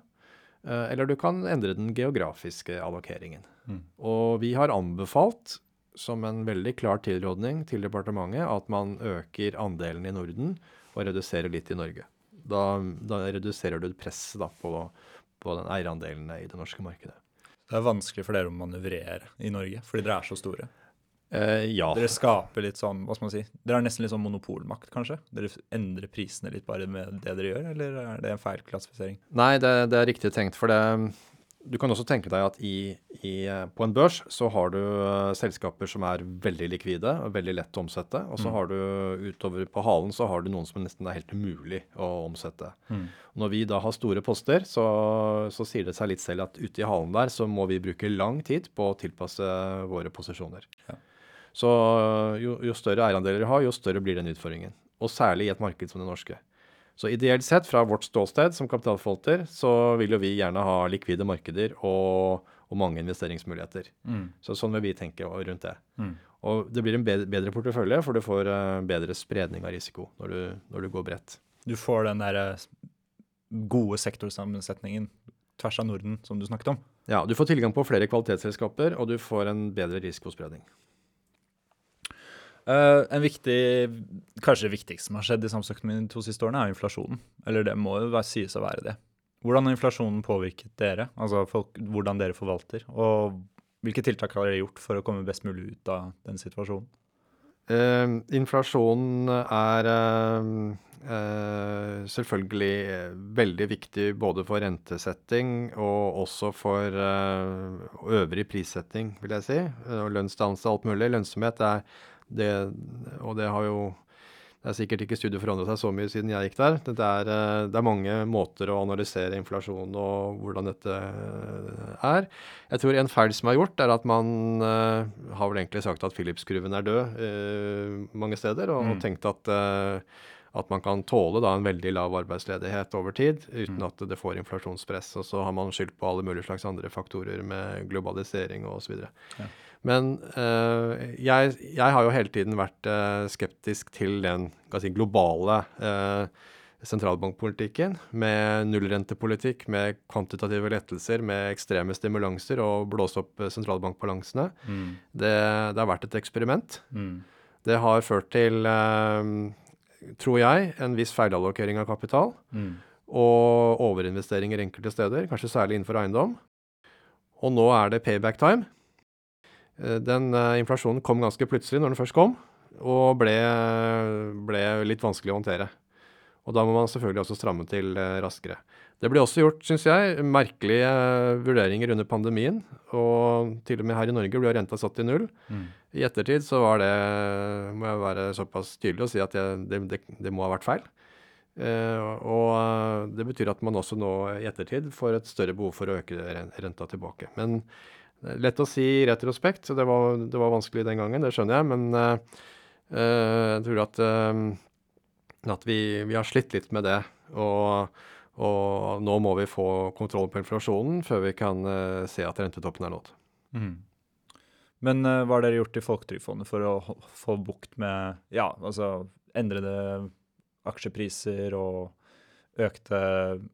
Eh, eller du kan endre den geografiske allokeringen. Mm. Og vi har anbefalt, som en veldig klar tilrådning til departementet, at man øker andelen i Norden og reduserer litt i Norge. Da, da reduserer du presset på, på den eierandelene i det norske markedet. Det er vanskelig for dere å manøvrere i Norge, fordi dere er så store. Eh, ja. Dere skaper litt sånn, hva skal man si, dere har nesten litt sånn monopolmakt, kanskje? Dere endrer prisene litt bare med det dere gjør, eller er det en feil klassifisering? Nei, det, det er riktig tenkt. For det, du kan også tenke deg at i, i, på en børs så har du uh, selskaper som er veldig likvide og veldig lett å omsette. Og så Mm. har du utover på halen så har du noen som nesten er helt umulig å omsette. Mm. Når vi da har store poster, så, så sier det seg litt selv at ute i halen der så må vi bruke lang tid på å tilpasse våre posisjoner. Ja. Så uh, jo, jo større eierandeler du har, jo større blir den utfordringen. Og særlig i et marked som det norske. Så ideelt sett, fra vårt ståsted som kapitalforvalter, så vil jo vi gjerne ha likvide markeder og, og mange investeringsmuligheter. Mm. Så sånn vil vi tenke rundt det. Mm. Og det blir en bedre, bedre portefølje, for du får eh, bedre spredning av risiko når du, når du går bredt. Du får den der eh, gode sektorsammensetningen tvers av Norden som du snakket om. Ja, du får tilgang på flere kvalitetsselskaper, og du får en bedre risikospredning. Eh, en viktig, kanskje det viktigste som har skjedd i samfunnsøkonomien de to siste årene, er jo inflasjonen. Eller det må jo være, sies å være det. Hvordan har inflasjonen påvirket dere? Altså folk, hvordan dere forvalter? Og hvilke tiltak har dere gjort for å komme best mulig ut av den situasjonen? Uh, inflasjonen er uh Uh, selvfølgelig veldig viktig både for rentesetting og også for uh, øvrig prissetting, vil jeg si. Og lønnsdannelse og alt mulig. Lønnsomhet er det Og det har jo det er sikkert ikke studiet forandret seg så mye siden jeg gikk der. Det er, eh, det er mange måter å analysere inflasjon og hvordan dette eh, er. Jeg tror en feil som er gjort, er at man uh, har vel egentlig sagt at Philips-kurven er død uh, mange steder, og, og Mm. tenkt at, uh, at man kan tåle da en veldig lav arbeidsledighet over tid uten Mm. at det får inflasjonspress. Og så har man skyldt på alle mulige slags andre faktorer med globalisering og osv. Ja. Men eh, jeg, jeg har jo hele tiden vært eh, skeptisk til den si, globale eh, sentralbankpolitikken med nullrentepolitikk, med kvantitative lettelser, med ekstreme stimulanser og blåse opp eh, sentralbankbalansene. Mm. Det, det har vært et eksperiment. Mm. Det har ført til, eh, tror jeg, en viss feilallokering av kapital Mm. og overinvesteringer enkelte steder, kanskje særlig innenfor eiendom. Og nå er det payback time. Eh, Den eh, inflasjonen kom ganske plutselig når den først kom, og ble, ble litt vanskelig å håndtere. Og da må man selvfølgelig også stramme til eh, raskere. Det ble også gjort, syns jeg, merkelige vurderinger under pandemien. Og til og med her i Norge ble renta satt til null. Mm. I ettertid så var det, må jeg være såpass tydelig og si at jeg, det, det, det må ha vært feil. Eh, og det betyr at man også nå i ettertid får et større behov for å øke renta tilbake. Men lett å si i retrospekt, det var, det var vanskelig den gangen, det skjønner jeg. Men eh, eh, jeg tror at, eh, at vi, vi har slitt litt med det. Og, og nå må vi få kontroll på inflasjonen før vi kan se at rentetoppen er nådd. Mm. Men uh, hva har dere gjort i Folketrygdfondet for å få bukt med ja, altså endrede aksjepriser og økte,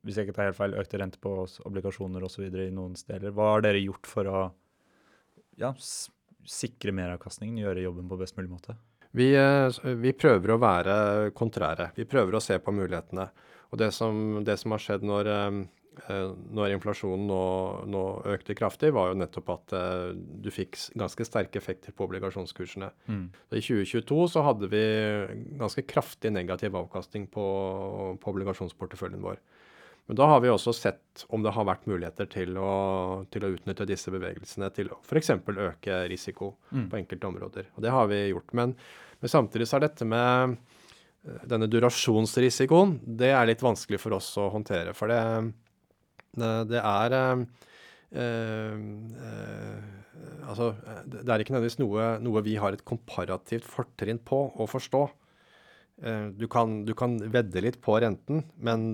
hvis jeg ikke tar helt feil, økte rente på obligasjoner osv. i noen steder? Hva har dere gjort for å ja, sikre meravkastningen, gjøre jobben på best mulig måte? Vi, eh, vi prøver å være kontrære. Vi prøver å se på mulighetene. Og det som, det som har skjedd når, eh, eh, når inflasjonen nå, nå økte kraftig, var jo nettopp at du fikk ganske sterke effekter på obligasjonskursene. Mm. I 2022 så hadde vi ganske kraftig negativ avkastning på, på obligasjonsporteføljen vår. Men da har vi også sett om det har vært muligheter til å, til å utnytte disse bevegelsene til å f.eks. øke risiko Mm. på enkelte områder. Og det har vi gjort. Men, men samtidig så er dette med eh, denne durasjonsrisikoen, det er litt vanskelig for oss å håndtere. For det, det, det er eh, eh, eh, Altså, det det er ikke nødvendigvis noe, noe vi har et komparativt fortrinn på å forstå. Eh, Du kan, du kan vedde litt på renten, men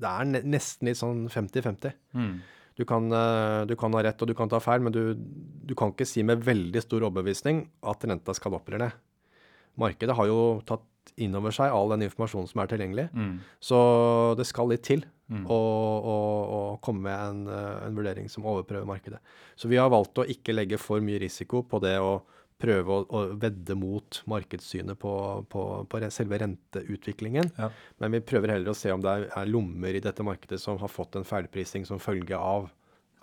det er nesten litt sånn 50-50. Mm. Du kan, eh, du kan ha rett og du kan ta feil, men du, du kan ikke si med veldig stor overbevisning at renta skal opp eller ned. Markedet har jo tatt inn over seg all den informasjonen som er tilgjengelig. Mm. Så det skal litt til Mm. å, å, å komme med en, eh, en vurdering som overprøver markedet. Så vi har valgt å ikke legge for mye risiko på det å prøve å, å vedde mot markedssynet på, på, på selve renteutviklingen. Ja. Men vi prøver heller å se om det er, er lommer i dette markedet som har fått en feilprising som følge av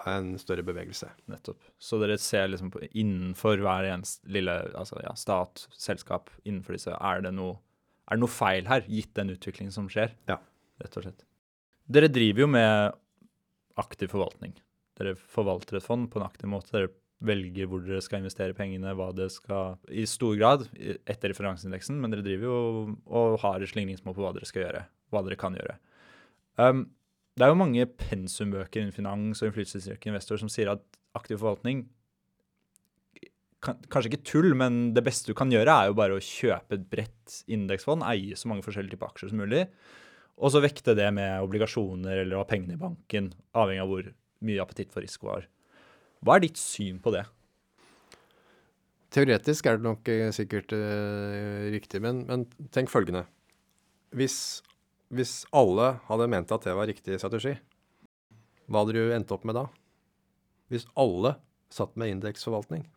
en større bevegelse. Nettopp. Så dere ser liksom på, innenfor hver eneste lille altså ja, stat, selskap, innenfor disse, er det, noe, er det noe feil her, gitt den utviklingen som skjer? Ja. Rett og slett. Dere driver jo med aktiv forvaltning. Dere forvalter et fond på en aktiv måte. Dere velger hvor dere skal investere pengene, hva det skal I stor grad etter referanseindeksen, men dere driver jo og har et slingringsmål på hva dere skal gjøre. Hva dere kan gjøre. Um, det er jo mange pensumbøker innen finans og innflytelsesrike investorer som sier at aktiv forvaltning kan, Kanskje ikke tull, men det beste du kan gjøre, er jo bare å kjøpe et bredt indeksfond, eie så mange forskjellige typer aksjer som mulig, og så vekte det med obligasjoner eller å ha pengene i banken, avhengig av hvor mye appetitt for risiko har. Hva er ditt syn på det? Teoretisk er det nok eh, sikkert uh, riktig, men, men tenk følgende. Hvis, hvis alle hadde ment at det var riktig strategi, hva hadde du endt opp med da? Hvis alle satt med indeksforvaltning?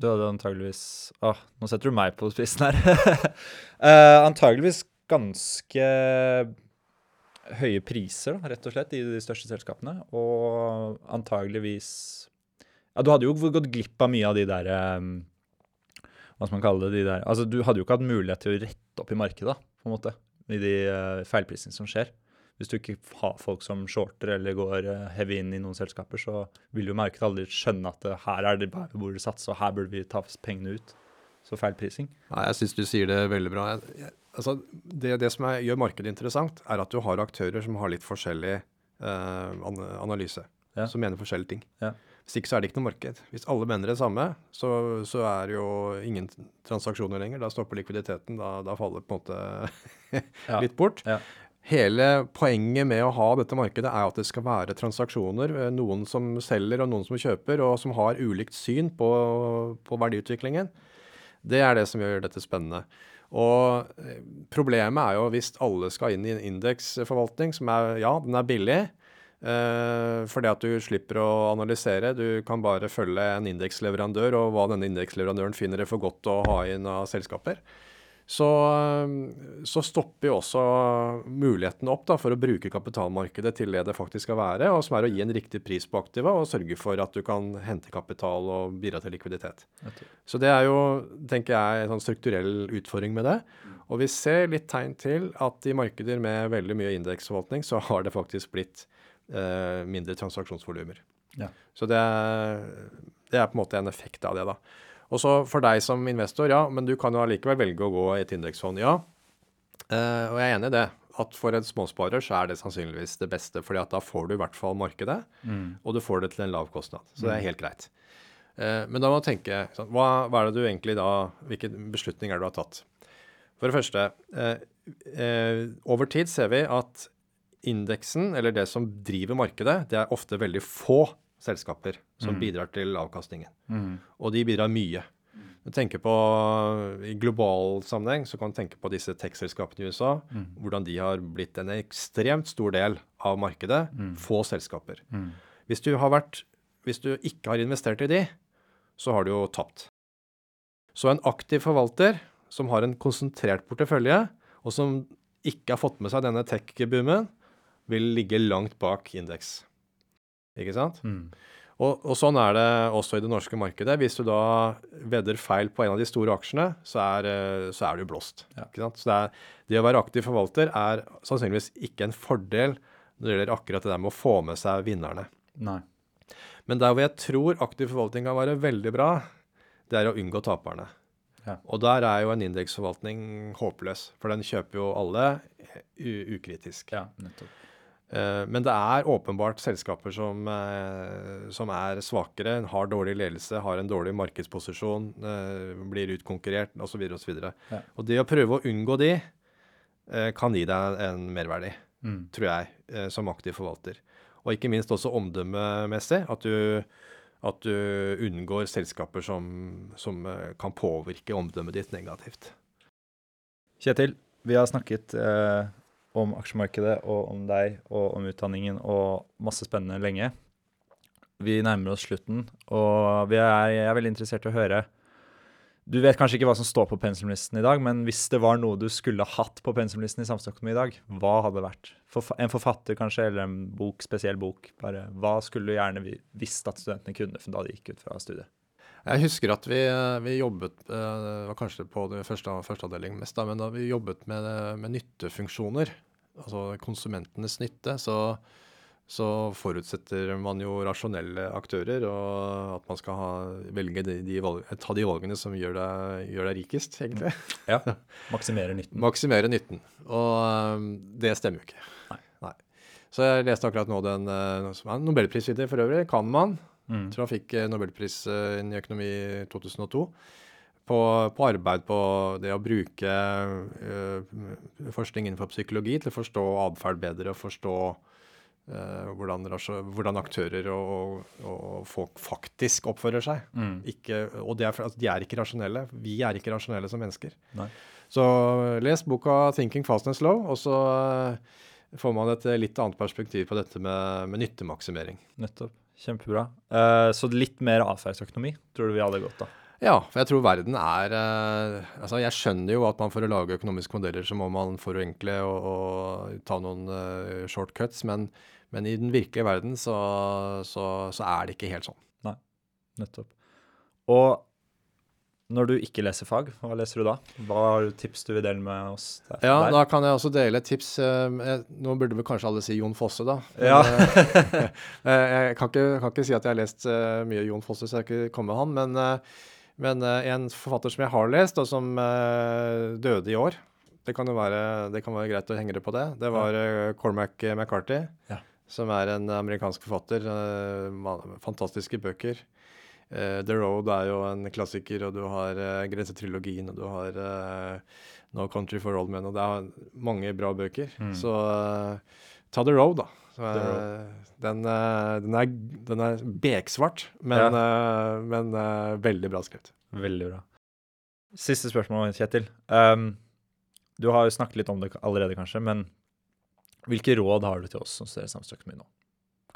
Du hadde antageligvis Åh, nå setter du meg på spissen her. uh, [laughs] antageligvis ganske høye priser, da, rett og slett, i de største selskapene. Og antageligvis Ja, du hadde jo gått glipp av mye av de der um, Hva skal man kalle det? De der, altså, du hadde jo ikke hatt mulighet til å rette opp i markedet, da, på en måte, i de uh, feilprisene som skjer. Hvis du ikke har folk som shorter eller går uh, heavy inn i noen selskaper, så vil jo markedet aldri skjønne at uh, her er det bare hvor det satses, og her burde vi ta pengene ut. Så feilprising. Nei, jeg syns du sier det veldig bra. Jeg, jeg, altså, det, det som er, gjør markedet interessant, er at du har aktører som har litt forskjellig eh, analyse. Ja. Som mener forskjellige ting. Ja. Hvis ikke så er det ikke noe marked. Hvis alle mener det samme, så, så er det jo ingen transaksjoner lenger. Da stopper likviditeten. Da, da faller på en måte [laughs] litt bort. Ja. Hele poenget med å ha dette markedet er at det skal være transaksjoner. eh, Noen som selger og noen som kjøper, og som har ulikt syn på, på verdiutviklingen. Det er det som gjør dette spennende. Og eh, problemet er jo hvis alle skal inn i en indeksforvaltning, som er ja, den er billig. Eh, fordi at du slipper å analysere. Du kan bare følge en indeksleverandør og hva denne indeksleverandøren finner det for godt å ha inn av selskaper. Så, eh, så stopper jo også muligheten opp da, for å bruke kapitalmarkedet til det det faktisk skal være, og som er å gi en riktig pris på aktiva og sørge for at du kan hente kapital og bidra til likviditet. Så det er jo, tenker jeg, en sånn strukturell utfordring med det. Og vi ser litt tegn til at i markeder med veldig mye indeksforvaltning, så har det faktisk blitt eh, mindre transaksjonsvolumer. Ja. Så det det er på en måte en effekt av det, da. Og så for deg som investor, ja, men du kan jo allikevel velge å gå i et indeksfond, ja. Eh, og jeg er enig i det. At for en småsparer så er det sannsynligvis det beste, fordi at da får du i hvert fall markedet, og du får det til en lav kostnad. Så det er helt greit. Eh, men da må du tenke hva, hva er det du egentlig da Hvilke beslutninger er du har tatt? For det første, eh, eh, over tid ser vi at indeksen, eller det som driver markedet, det er ofte veldig få selskaper som bidrar til avkastningen. Og de bidrar mye. Du tenker på, I global sammenheng så kan du tenke på disse tech-selskapene i USA. Hvordan de har blitt en ekstremt stor del av markedet. Få selskaper. Hvis, du har vært, hvis du ikke har investert i de, så har du jo tapt. Så en aktiv forvalter som har en konsentrert portefølje, og som ikke har fått med seg denne tech-boomen, vil ligge langt bak indeks. Ikke sant? Mm. Og, og sånn er det også i det norske markedet. Hvis du da vedder feil på en av de store aksjene, så er, eh, så er du blåst. Ja. Ikke sant? Så det, er, det å være aktiv forvalter er sannsynligvis ikke en fordel når det gjelder akkurat det der med å få med seg vinnerne. Nei. Men der hvor jeg tror aktiv forvaltning kan være veldig bra, det er å unngå taperne. Ja. Og der er jo en indeksforvaltning håpløs, for den kjøper jo alle u ukritisk. Ja, nettopp. Eh, Men det er åpenbart selskaper som, eh, som er svakere, har dårlig ledelse, har en dårlig markedsposisjon, eh, blir utkonkurrert osv. osv. Ja. Og det å prøve å unngå de kan gi deg en merverdi, Mm. tror jeg, som aktiv forvalter. Og ikke minst også omdømmemessig, at du, at du unngår selskaper som, som kan påvirke omdømmet ditt negativt. Kjetil, vi har snakket eh, om aksjemarkedet og om deg og om utdanningen og masse spennende lenge. Vi nærmer oss slutten, og er, jeg er veldig interessert i å høre Du vet kanskje ikke hva som står på pensumlisten i dag, men hvis det var noe du skulle hatt på pensumlisten i samfunnsøkonomi i dag, hva hadde det vært? En forfatter kanskje, eller en bok, spesiell bok? Bare, hva skulle du gjerne visst at studentene kunne da de gikk ut fra studiet? Jeg husker at vi, vi jobbet eh, Det var kanskje på det første, første avdeling mest, da, men da vi jobbet med, med nyttefunksjoner, altså konsumentenes nytte, så, så forutsetter man jo rasjonelle aktører, og at man skal ha, velge de, de valg, ta de valgene som gjør deg, gjør deg rikest, egentlig. Ja, [laughs] Maksimere nytten. Maksimere nytten. Og eh, det stemmer jo ikke. Nei. Så jeg leste akkurat nå den eh, som er nobelprisvinner for øvrig, Kahneman. Mm. Tror han fikk eh, nobelpris eh, i økonomi i 2002. På, på arbeid på det å bruke uh, forskning innenfor psykologi til å forstå atferd bedre og forstå uh, hvordan, hvordan aktører og, og, folk faktisk oppfører seg. Mm. Ikke, og det er, altså, de er ikke rasjonelle. Vi er ikke rasjonelle som mennesker. Nei. Så les boka 'Thinking Fast and Slow', og så uh, får man et litt annet perspektiv på dette med, med nyttemaksimering. Nettopp. Kjempebra. Uh, så litt mer atferdsøkonomi tror du vi hadde gått av? Ja, for jeg tror verden er uh, Altså, jeg skjønner jo at man for å lage økonomiske modeller så må man forenkle og, og ta noen uh, shortcuts, men, men i den virkelige verden så, så, så er det ikke helt sånn. Nei, Nettopp. Og når du ikke leser fag, hva leser du da? Hva har du tips du vil dele med oss der? Ja, da kan jeg også dele et tips. eh, nå burde vel kanskje alle si Jon Fosse, da. Ja. [laughs] eh, jeg kan ikke, kan ikke si at jeg har lest eh, mye Jon Fosse, så jeg har ikke kommet med han. Men, eh, men eh, en forfatter som jeg har lest, og som eh, døde i år det kan jo være, det kan være greit å henge det på det. Det var eh, Cormac McCarthy, Ja. som er en amerikansk forfatter. eh, fantastiske bøker. Eh, The Road er jo en klassiker, og du har uh, Grensetrilogien, og du har eh, No Country for Old Men, og det er mange bra bøker. Mm. Så eh, ta The Road, da. Eh, den, eh, den, er, den er beksvart, men, eh, men eh, veldig bra skrevet. Veldig bra. Siste spørsmål, Kjetil. Um, du har jo snakket litt om det allerede, kanskje, men hvilke råd har du til oss som studerer samfunnsøkonomi nå?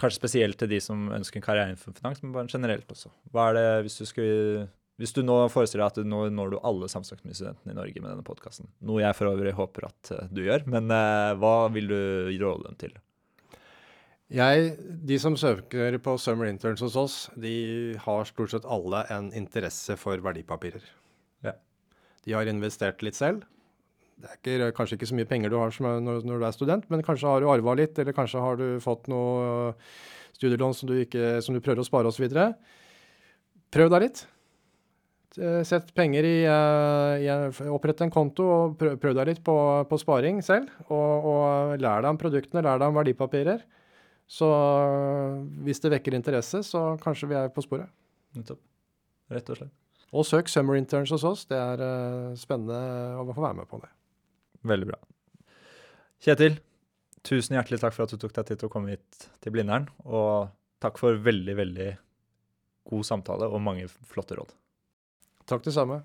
Kanskje spesielt til de som ønsker en karriere innenfor finans, men bare generelt også. Hva er det, hvis du skulle hvis du nå forestiller deg at du nå når du alle samfunnsstudentene i Norge med denne podkasten, noe jeg for øvrig håper at eh, du gjør, men eh, hva vil du råde dem til? Jeg, de som søker på Summer Interns hos oss, de har stort sett alle en interesse for verdipapirer. Ja. De har investert litt selv. Det er ikke, kanskje ikke så mye penger du har som når, når du er student, men kanskje har du arva litt, eller kanskje har du fått noe øh, studielån som du, ikke, som du prøver å spare osv. Prøv deg litt. Sett penger i, eh, i Opprett en konto og prøv, prøv deg litt på, på sparing selv. Og, og lær deg om produktene, lær deg om verdipapirer. Så øh, hvis det vekker interesse, så kanskje vi er på sporet. Nettopp. Rett og slett. Og søk Summer Interns hos oss. Det er øh, spennende å få være med på det. Veldig bra. Kjetil, tusen hjertelig takk for at du tok deg tid til å komme hit til Blindern. Og takk for veldig, veldig god samtale og mange flotte råd. Takk det samme.